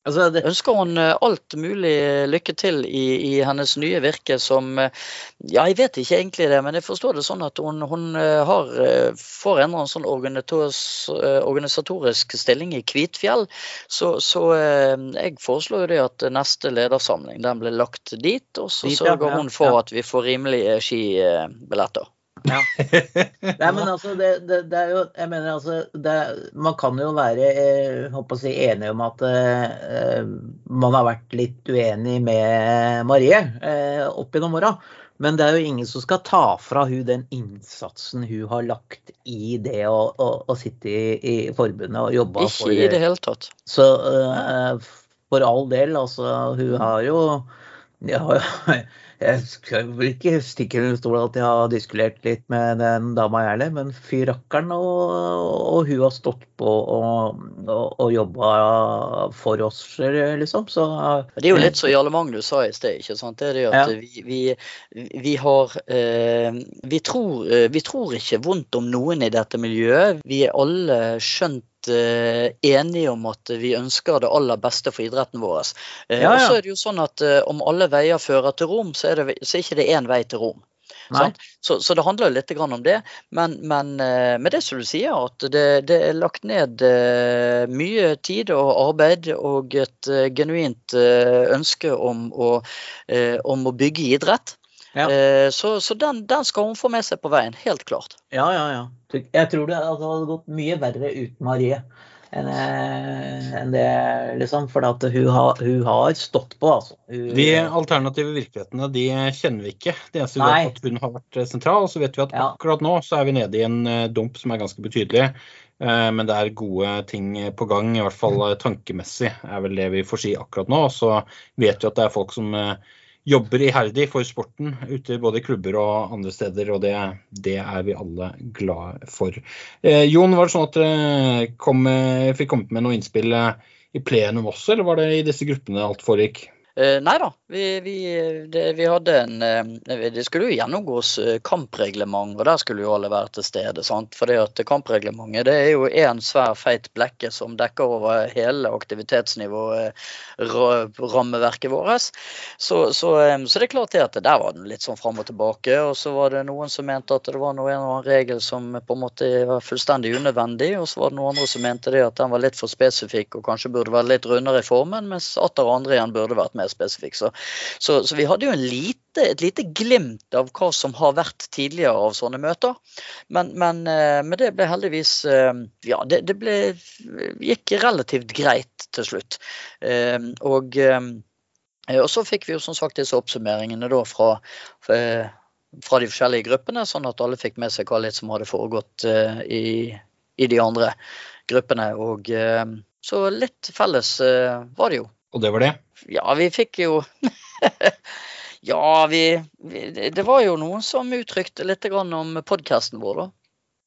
Altså, det, ønsker hun alt mulig lykke til i, i hennes nye virke som Ja, jeg vet ikke egentlig det, men jeg forstår det sånn at hun, hun eh, har, eh, får en sånn organisatorisk, sånn organisatorisk stilling i Kvitfjell. Så, så eh, jeg foreslår jo det at neste ledersamling den blir lagt dit, og så sørger ja, hun for ja. at vi får rimelige skibilletter. Nei, men altså, det, det, det er jo Jeg mener altså det, Man kan jo være eh, håper å si, enig om at eh, man har vært litt uenig med Marie eh, opp gjennom åra. Men det er jo ingen som skal ta fra hun den innsatsen hun har lagt i det å, å, å sitte i, i forbundet og jobbe Ikke for i det hele tatt. Så uh, for all del, altså. Hun har jo ja, (laughs) Jeg skal vel ikke stikke under stol at jeg har diskutert litt med den dama jeg heller, men fy rakkeren, og, og hun har stått på og, og, og jobba for oss, liksom. Så Det er jo litt som Jarle Magnus sa i sted. ikke sant? Det er det at Ja. vi, vi, vi har eh, vi, tror, eh, vi tror ikke vondt om noen i dette miljøet. Vi er alle skjønt enige om at vi ønsker det aller beste for idretten vår. Eh, Ja, Og så er det jo sånn at eh, om alle veier fører til Rom, så er, det, så er ikke det én vei til Rom. Så, så det handler jo litt om det. Men, men eh, med det som du sier, at det, det er lagt ned eh, mye tid og arbeid og et eh, genuint eh, ønske om å, eh, om å bygge idrett. Ja. Eh, så så den, den skal hun få med seg på veien, helt klart. Ja, ja, ja. Jeg tror det altså, hadde gått mye verre uten Marie enn eh, enn det, liksom. For at hun, har, hun har stått på, altså. Hun, De alternative virkelighetene de kjenner vi ikke. Det eneste vi Nei. vet at hun har vært eh, sentral. Og så vet vi at Ja. akkurat nå så er vi nede i en dump som er ganske betydelig. Eh, Men det er gode ting på gang, i hvert fall tankemessig er vel det vi får si akkurat nå. Så vet vi at det er folk som jobber iherdig for sporten ute både i klubber og andre steder, og det, det er vi alle glad for. Eh, Jon, var det sånn at dere kom, fikk kommet med noe innspill eh, i plenum også, eller var det i disse gruppene alt foregikk? Eh, nei da, vi, vi, det, vi hadde en eh, Det skulle jo gjennomgås eh, kampreglement, og der skulle jo alle være til stede. sant? For at kampreglementet det er jo én svær feit blekke som dekker over hele aktivitetsnivået, rammeverket vårt. Så, så, så det er klart at der var det litt sånn fram og tilbake. Og så var det noen som mente at det var noe, en annen regel som på en måte var fullstendig unødvendig, og så var det noen andre som mente det at den var litt for spesifikk og kanskje burde være litt rundere i formen, mens atter andre igjen burde vært mer spesifikk. Så, så, så vi hadde jo lite, et lite glimt av hva som har vært tidligere av sånne møter. Men, men, eh, men det ble heldigvis eh, Ja, det, det ble, gikk relativt greit til slutt. Eh, Og, og så fikk vi jo som sagt disse oppsummeringene da fra, fra de forskjellige gruppene, sånn at alle fikk med seg hva litt som hadde foregått uh, i, i de andre gruppene. Og uh, så litt felles uh, var det jo. Og det var det. Ja, vi fikk jo (laughs) Ja, vi, vi Det var jo noen som uttrykte litt om podkasten vår, da.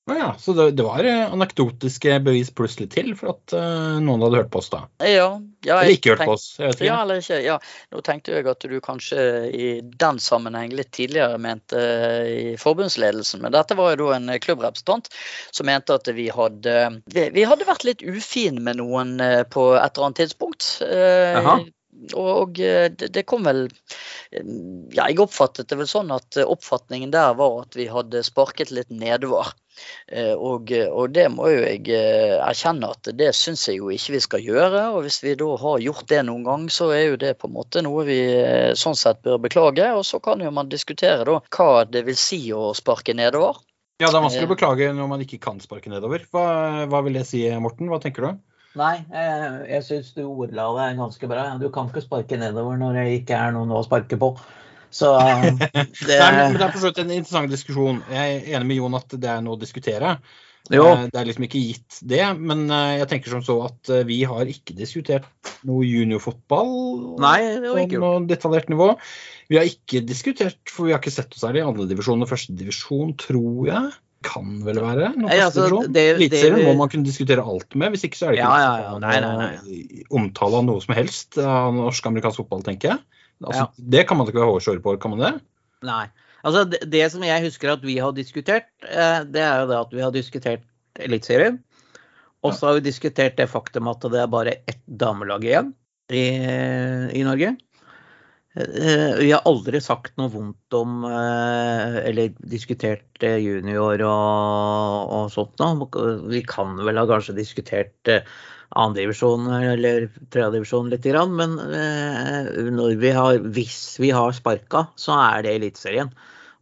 Ja, så det, det var eh, anekdotiske bevis plutselig til for at uh, noen hadde hørt på oss da. Ja, ja Eller ikke hørt tenk- på oss. Jeg vet ikke. Ja, eller ikke. Ja, nå tenkte jeg at du kanskje i den sammenheng litt tidligere mente uh, i forbundsledelsen, men dette var jo da en klubbrepresentant som mente at vi hadde, vi, vi hadde vært litt ufine med noen uh, på et eller annet tidspunkt. Eh, Og det, kom vel Ja, jeg oppfattet det vel sånn at oppfatningen der var at vi hadde sparket litt nedover. Eh, Og, og det må jo jeg eh, erkjenne at det syns jeg jo ikke vi skal gjøre. Og hvis vi da har gjort det noen gang, så er jo det på en måte noe vi eh, sånn sett bør beklage. Og så kan jo man diskutere da hva det vil si å sparke nedover. Ja, det er vanskelig å beklage når man ikke kan sparke nedover. Hva, hva vil det si, Morten? Hva tenker du? Nei, jeg, jeg syns du ordla det ganske bra. Du kan ikke sparke nedover når det ikke er noen å sparke på. Så (laughs) det Nei, men, men det er for så vidt en interessant diskusjon. Jeg er enig med Jon at det er noe å diskutere. Jo. Eh, Det er liksom ikke gitt det, men eh, jeg tenker som så at eh, vi har ikke diskutert noe juniorfotball Nei, det var på ikke gjort. noe detaljert nivå. Vi har ikke diskutert, for vi har ikke sett oss særlig i andredivisjon og førstedivisjon, tror jeg. Kan vel være Nei, altså, Eliteserien må man kunne diskutere alt med, hvis ikke så er det ikke Ja, ja, ja. Nei, Nei, nei, omtale av noe som helst av norsk-amerikansk fotball, tenker jeg. Altså, Det kan man ikke være hårsår på, kan man det? Nei. Altså, det, det som jeg husker at vi har diskutert, eh, det er jo det at vi har diskutert Eliteserien. Og så har vi diskutert det faktum at det er bare ett damelag igjen i, i Norge. Eh, Vi har aldri sagt noe vondt om eh, Eller diskutert junior og, og sånt noe. Vi kan vel ha kanskje diskutert andredivisjon eller tredjedivisjon grann, men eh, når vi har, hvis vi har sparka, så er det Eliteserien.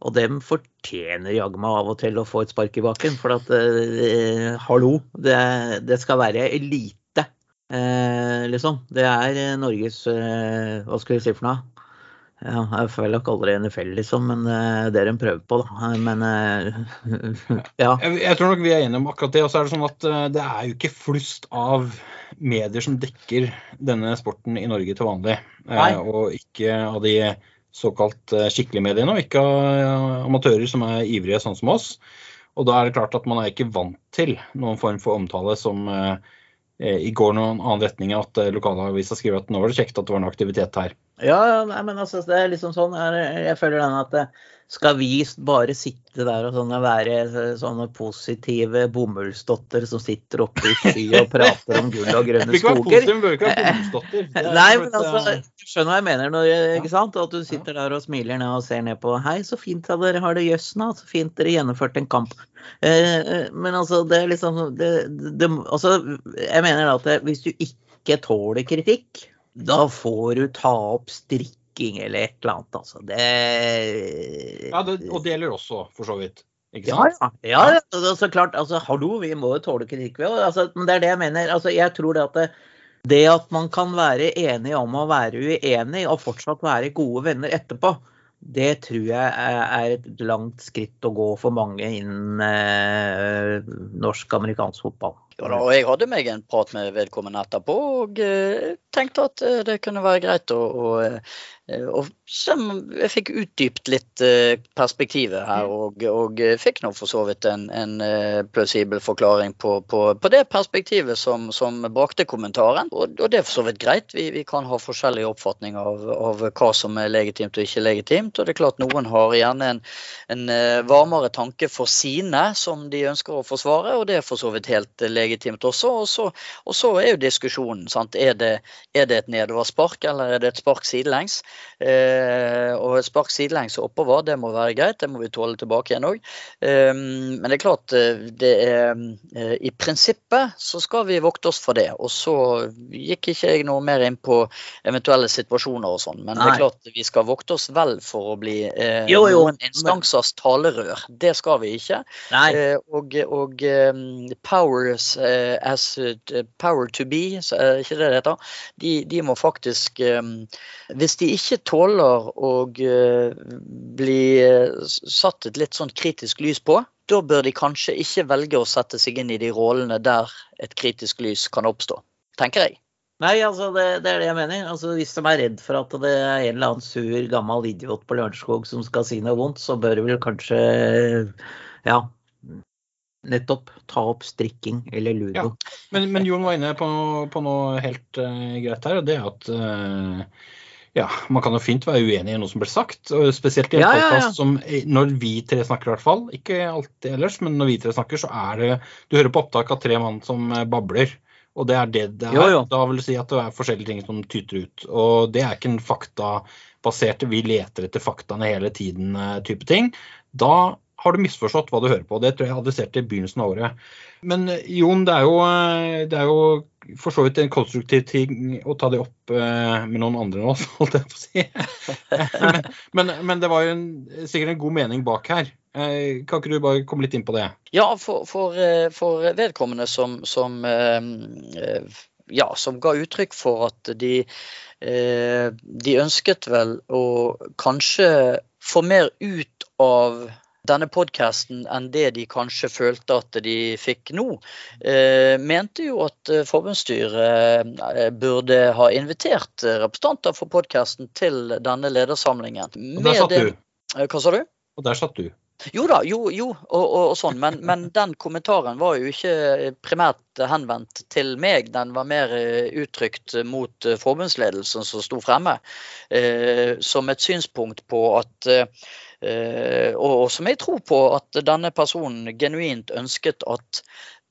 Og dem fortjener jaggu meg av og til å få et spark i baken. For at eh, hallo, det, det skal være elite, eh, liksom. Det er eh, Norges eh, Hva skal vi si for noe? Ja, jeg føler ikke aldri NFL, liksom, men eh, det er en prøve på, da. Men eh, (laughs) ja. Jeg, jeg tror nok vi er enige om akkurat det. Og så er det sånn at eh, det er jo ikke flust av medier som dekker denne sporten i Norge til vanlig. Eh, Nei. og ikke av de såkalt eh, skikkelige mediene, og ikke av eh, amatører som er ivrige sånn som oss. Og da er det klart at man er ikke vant til noen form for omtale som eh, eh, i går noen annen retning at eh, lokalavisa skriver at nå var det kjekt at det var noe aktivitet her. Ja, ja, nei, men altså, det er liksom sånn Jeg, jeg føler den at eh, skal vi bare sitte der og sånne, være eh, sånne positive bomullsdotter som sitter oppe i sky og prater om gull og grønne (laughs) skoger? vi bør ikke være bomullsdotter. (laughs) Er Nei, men altså, eh, du skjønner hva jeg mener når, ikke sant? At du sitter der og smiler ned og ser ned på Hei, så fint at dere har det jøss nå. Så fint dere gjennomførte en kamp. Men altså, det er liksom det, det, altså, Jeg mener da at hvis du ikke tåler kritikk, da får du ta opp strikking eller et eller annet, altså. Det ja, det, og det gjelder også, for så vidt. Ikke ja, sant? ja. ja, ja så, så klart. Altså, hallo, vi må jo tåle kritikk. Altså, men det er det jeg mener. Altså, jeg tror det at det, det at man kan være enig om å være uenig, og fortsatt være gode venner etterpå, det tror jeg er et langt skritt å gå for mange innen eh, norsk-amerikansk fotball. Ja, da, og jeg hadde meg en prat med vedkommende etterpå og eh, tenkte at eh, det kunne være greit å, å, eh, å Jeg fikk utdypt litt eh, perspektivet her, og, og eh, fikk nå for så vidt en, en eh, plausibel forklaring på, på, på det perspektivet som, som brakte kommentaren. Og, og det er for så vidt greit. Vi, vi kan ha forskjellige oppfatninger av, av hva som er legitimt og ikke legitimt. Og det er klart noen har gjerne en, en varmere tanke for sine som de ønsker å forsvare, og det er for så vidt helt eh, legitimt også. Og så, og så er jo diskusjonen, sant. Er det, er det et nedoverspark, eller er det et spark sidelengs? Eh, og et spark sidelengs og oppover, det må være greit, det må vi tåle tilbake igjen òg. Eh, men det er klart, eh, det er eh, I prinsippet så skal vi vokte oss for det. Og så gikk ikke jeg noe mer inn på eventuelle situasjoner og sånn, men det er klart vi skal vokte oss vel for å bli eh, Jo, jo, noen instansers talerør. Det skal vi ikke. Nei. Eh, og og um, powers eh, as eh, power to be, er ikke det det heter, de, de må faktisk um, Hvis de ikke tåler å eh, bli eh, satt et litt sånn kritisk lys på, da bør de kanskje ikke velge å sette seg inn i de rollene der et kritisk lys kan oppstå, tenker jeg. Nei, altså det, det er det jeg mener. Altså Hvis de er redd for at det er en eller annen sur, gammel idiot på Lørenskog som skal si noe vondt, så bør de vel kanskje Ja. Nettopp. Ta opp strikking eller ludo. Ja. Men, men Jon var inne på, på noe helt uh, greit her, og det er at uh, ja, man kan jo fint være uenig i noe som blir sagt. og Spesielt i en Ja, ja, som når vi tre snakker, i hvert fall. Ikke alltid ellers, men når vi tre snakker, så er det Du hører på opptak av tre mann som eh, babler. Og det er det det er. Jo, jo. Da vil du si at det er forskjellige ting som tyter ut. Og det er ikke en faktabasert Vi leter etter faktaene hele tiden eh, type ting. Da har du misforstått hva du hører på. Det tror jeg jeg adresserte i begynnelsen av året. Men eh, Jon, det er jo, eh, det er jo for så vidt en konstruktiv ting å ta det opp eh, med noen andre nå, (laughs) holdt jeg på å si. men, men, men det var jo en, sikkert en god mening bak her. Kan ikke du bare komme litt inn på det? Ja, for, for, for vedkommende som, som, ja, som ga uttrykk for at de, de ønsket vel å kanskje få mer ut av denne podkasten enn det de kanskje følte at de fikk nå, eh, mente jo at eh, forbundsstyret eh, burde ha invitert representanter for podkasten til denne ledersamlingen. Og der satt du. Hva sa du? Og der satt du. Jo da, jo, jo, og, og, og sånn, men, men den kommentaren var jo ikke primært henvendt til meg. Den var mer uttrykt mot forbundsledelsen som sto fremme, eh, som et synspunkt på at eh, og, og som jeg tror på at denne personen genuint ønsket at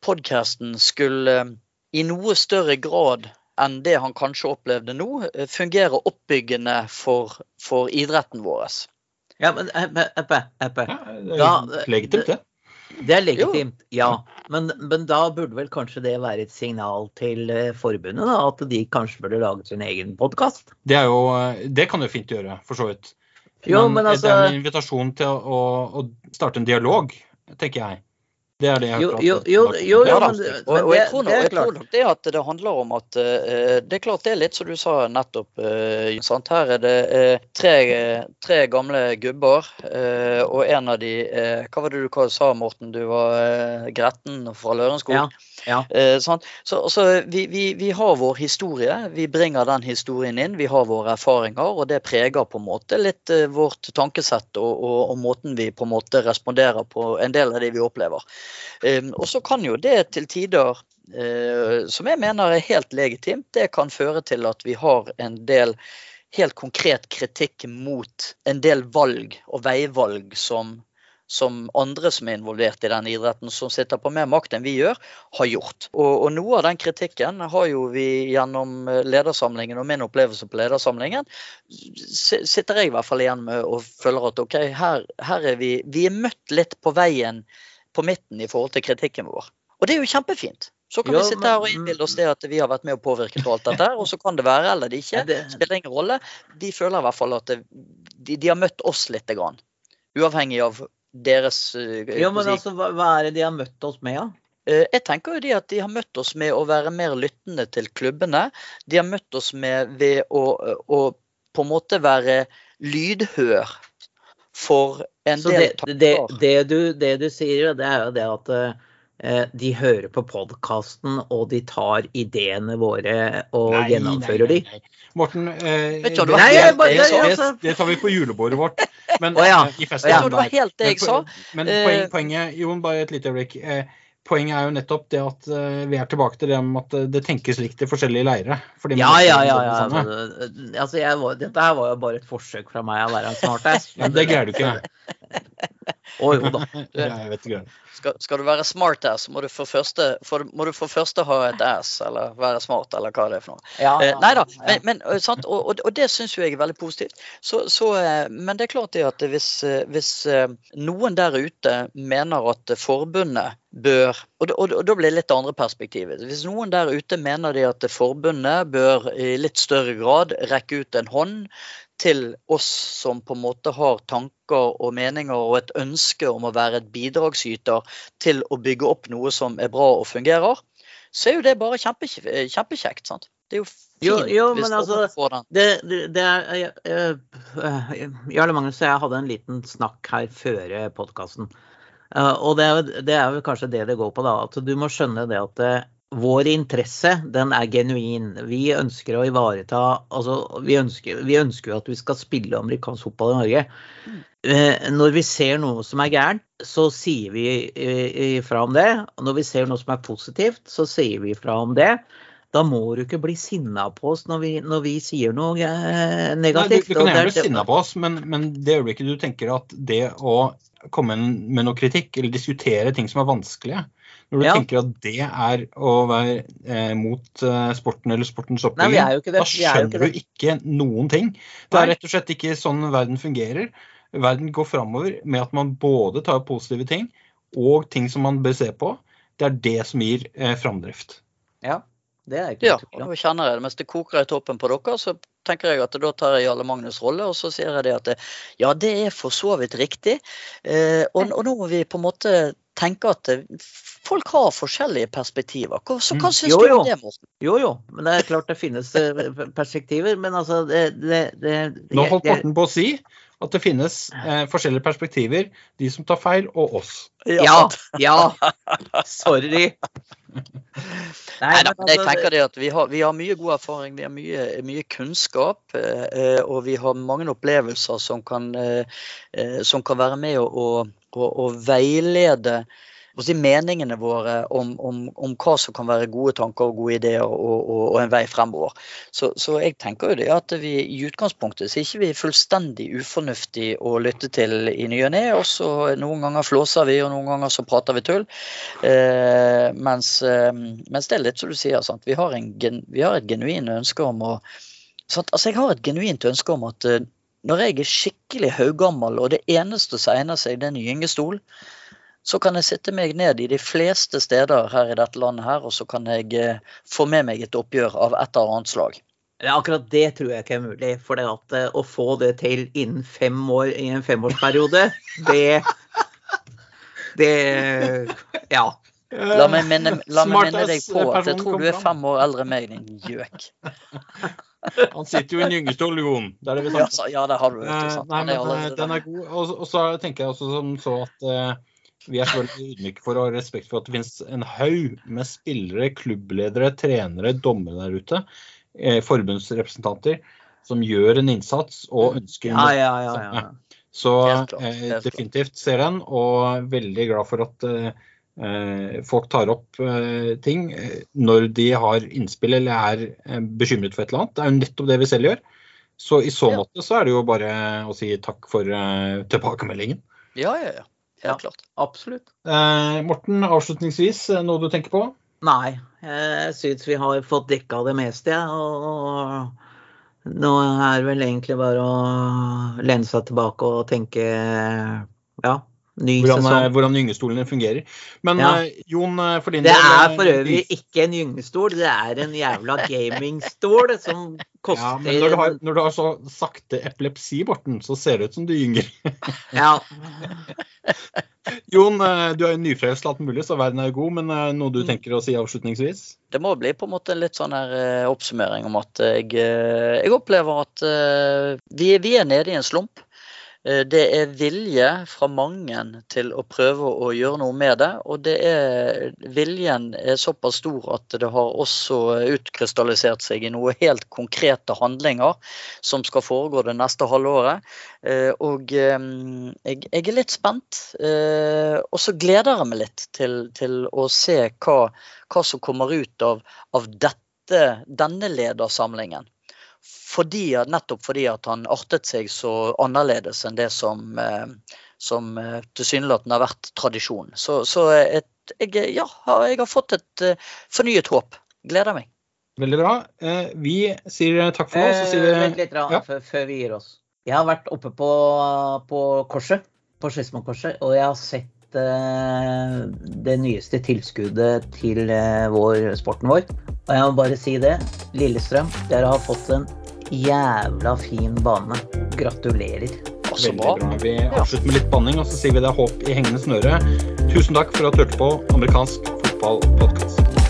podkasten skulle eh, i noe større grad enn det han kanskje opplevde nå, eh, fungere oppbyggende for, for idretten vår. Ja, men Eppe, Eppe, Eppe. Ja, det er legitimt, det. Det er legitimt, ja. Men, men da burde vel kanskje det være et signal til eh, forbundet, da, at de kanskje burde lage sin egen podkast? Det, eh, det kan du fint gjøre, for så vidt. Jo, men det er altså- en invitasjon til å, å starte en dialog, tenker jeg. Det er det jeg har jo, jo, jo, jo da, men, og, og jeg tror nok det at det handler om at uh, Det er klart det er litt som du sa nettopp. Uh, sant? Her er det uh, tre, tre gamle gubber, eh, og en av de Hva var det du sa, Morten? Du var gretten fra Lørenskog? Ja, ja. Eh, sånn. Så, så vi, vi, vi har vår historie. Vi bringer den historien inn. Vi har våre erfaringer, og det preger på en måte litt eh, vårt tankesett og, og, og måten vi på en måte responderer på en del av det vi opplever. Eh, og så kan jo det til tider, eh, som jeg mener er helt legitimt, det kan føre til at vi har en del helt konkret kritikk mot en del valg og veivalg som, som andre som er involvert i den idretten, som sitter på mer makt enn vi gjør, har gjort. Og, og noe av den kritikken har jo vi gjennom eh, ledersamlingen og min opplevelse på ledersamlingen, sitter jeg i hvert fall igjen med og føler at ok, her, her er vi, vi er møtt litt på veien på midten i forhold til kritikken vår. Og det er jo kjempefint. Så kan jo, vi sitte her og innbille oss det at vi har vært med og påvirket alt dette og så kan det være eller det ikke. Det- Spiller ingen rolle. De føler i hvert fall at de, de har møtt oss lite grann. Uavhengig av deres eh, Jo, men si, altså, hva, hva er det de har møtt oss med, da? Ja? Jeg tenker jo de at de har møtt oss med å være mer lyttende til klubbene. De har møtt oss med ved å, å på en måte være lydhør for en Så del det, tanker. det, det, du, det du sier, det er jo det at eh, de hører på podkasten, og de tar ideene våre og Nei, gjennomfører nei, de. nei, de. Morten, eh, det, det Nei, bare- det jeg jeg- altså- det tar vi på julebordet vårt. Men, oh, ja, eh, i festen, festivalen du, det var helt det jeg Men sa. Men Eh, poenget, Jon, bare et lite øyeblikk. Eh, Poenget er jo nettopp det at eh, vi er tilbake til det om at eh, det tenkes likt i forskjellige leirer. Ja, ja, ja. ja. Altså, altså, jeg var, dette her var jo bare et forsøk fra meg å være en smartass. Ja, men det greier du ikke. Å jo da. (laughs) Ja, jeg vet ikke. Skal, skal du være smartass, må du for første, for, må du for første ha et ass, eller være smart, eller hva det er for noe. Ja, Eh, nei da, ja. men, men, eh, sant? Og, og, og det syns jo jeg er veldig positivt. Så, så, men det er klart det at hvis, hvis noen der ute mener at forbundet bør og, og, og da blir det litt andre perspektivet. Hvis noen der ute mener de at forbundet bør i litt større grad rekke ut en hånd til oss som på en måte har tanker og meninger og et ønske om å være et bidragsyter til å bygge opp noe som er bra og fungerer, så er jo det bare kjempe, kjempekjekt. sant? Det er jo fint Jo, jo, hvis men altså, får den. Det, det, det er Jarle Magnus og jeg hadde en liten snakk her før podkasten. Og det er, jo, det er jo kanskje det det går på, da. At du må skjønne det at vår interesse den er genuin. Vi ønsker å ivareta altså Vi ønsker, vi ønsker jo at vi skal spille amerikansk fotball i Norge. Eh, Når vi ser noe som er gærent, så sier vi eh, ifra om det. Når vi ser noe som er positivt, så sier vi ifra om det. Da må du ikke bli sinna på oss når vi, når vi sier noe eh, Nei, du, negativt. du kan gjerne er- bli sinna på oss, men, men det øyeblikket du tenker at det å komme med noe kritikk eller diskutere ting som er vanskelige Når du Ja. tenker at det er å være eh, mot eh, sporten eller sportens oppbygging, da Vi er ikke skjønner du ikke noen ting. Det er rett og slett ikke sånn verden fungerer. Verden går framover med at man både tar positive ting og ting som man bør se på. Det er det som gir eh, framdrift. Ja, det er ikke Ja, nå kjenner jeg det. Mens det koker i toppen på dere, så tenker jeg at da tar jeg Jarle Magnus' rolle, og så sier jeg det at ja, det er for så vidt riktig. Eh, og, og nå må vi på en måte tenke at eh, folk har forskjellige perspektiver. Hva, så hva Mm. syns du om det, Morten? Jo, jo. Men det er klart det finnes eh, perspektiver. Men altså det, det, det Nå holdt Morten på å si at det finnes eh, forskjellige perspektiver. De som tar feil, og oss. Ja, ja. (laughs) Sorry. Nei da, men jeg altså, tenker det at vi har, vi har mye god erfaring, vi har mye, mye kunnskap. eh, eh, Og vi har mange opplevelser som kan, eh, eh, som kan være med å, å, å, å veilede si, meningene våre om, om, om hva som kan være gode tanker og gode ideer og, og, og en vei fremover. Så, så jeg tenker jo det at vi i utgangspunktet så er ikke vi fullstendig ufornuftig å lytte til i ny og ne. Noen ganger flåser vi, og noen ganger så prater vi tull. Eh, mens, eh, mens det er litt som du sier, sant? Vi, har en, vi har et genuint ønske om å sant? Altså Jeg har et genuint ønske om at eh, når jeg er skikkelig haugammel, og det eneste som egner seg, det er en gyngestol, så kan jeg sitte meg ned i de fleste steder her i dette landet her, og så kan jeg eh, få med meg et oppgjør av et eller annet slag. Ja, akkurat det tror jeg ikke er mulig. For det at, eh, å få det til innen fem år i en femårsperiode, (laughs) det Det Ja. La meg minne, la meg minne deg på at jeg tror du er fem år eldre enn meg, din gjøk. (laughs) Han sitter jo i en gyngestol, Jon. Det er det vi Ja, snakker om. så- ja, det har du. Vet Eh? Nei, men den er god. Og, så tenker jeg også som så at vi er selvfølgelig ydmyke for å ha respekt for at det finnes en haug med spillere, klubbledere, trenere, dommere der ute, eh, forbundsrepresentanter, som gjør en innsats og ønsker Ja, ja, ja. ja. Så eh, definitivt ser den, og veldig glad for at eh, eh, folk tar opp eh, ting når de har innspill eller er bekymret for et eller annet. Det er jo nettopp det vi selv gjør. Så i så måte så er det jo bare å si takk for tilbakemeldingen. Ja, ja, ja. Ja. Klart. Absolutt. Eh, Morten, avslutningsvis, eh, noe du tenker på? Nei, jeg syns vi har fått dekka det meste. Og nå er det vel egentlig bare å lene seg tilbake og tenke ja, Hvordan, eh, sesong. hvordan gyngestolene fungerer. Men Ja. eh, Jon, eh, for din Det del er eh, for øvrig ikke en gyngestol, det er en jævla gamingstol som koster ja, men når du, har, når du har så sakte epilepsi, Borten, så ser det ut som du gynger. (laughs) Ja. Jon, eh, du er jo nyfrelst alt mulig, så verden er jo god, men eh, noe du Mm. tenker å si avslutningsvis? Det må bli på en måte en litt sånn her eh, oppsummering om at jeg, eh, jeg opplever at eh, vi, vi er nede i en slump. Eh, Det er vilje fra mange til å prøve å gjøre noe med det. Og det er, viljen er såpass stor at det har også utkrystallisert seg i noe helt konkrete handlinger som skal foregå det neste halvåret. Eh, Og eh, jeg, er litt spent. Og så gleder jeg meg litt til, til å se hva, hva som kommer ut av, av dette, denne ledersamlingen. Fordi, nettopp fordi at han artet seg så annerledes enn det som, eh, som eh, tilsynelatende har vært tradisjon. Så, så et, jeg, ja, har- jeg har fått et eh, fornyet håp. Gleder meg. Veldig bra. Eh, Vi sier takk for nå. Så sier Eh, Vent litt da, ja. før, før vi gir oss. Jeg har vært oppe på, på korset, på Skedsmokorset, og jeg har sett eh, det nyeste tilskuddet til eh, vår, sporten vår. Og jeg må bare si det. Lillestrøm, dere har fått en jævla fin bane. Gratulerer. Og så Veldig bra. bra. Vi avslutter med litt banning, og så sier vi det er håp i hengende snøre. Tusen takk for at du hørte på amerikansk fotballpodkast.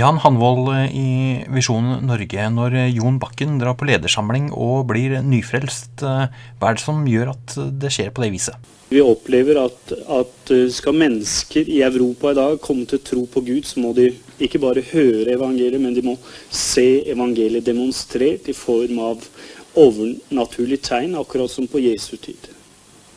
Jan Hanvold i Visjon Norge, når Jon Bakken drar på ledersamling og blir nyfrelst, hva er det som gjør at det skjer på det viset? Vi opplever at, at skal mennesker i Europa i dag komme til tro på Gud, så må de ikke bare høre evangeliet, men de må se evangeliet demonstrert i form av overnaturlige tegn, akkurat som på Jesu tid.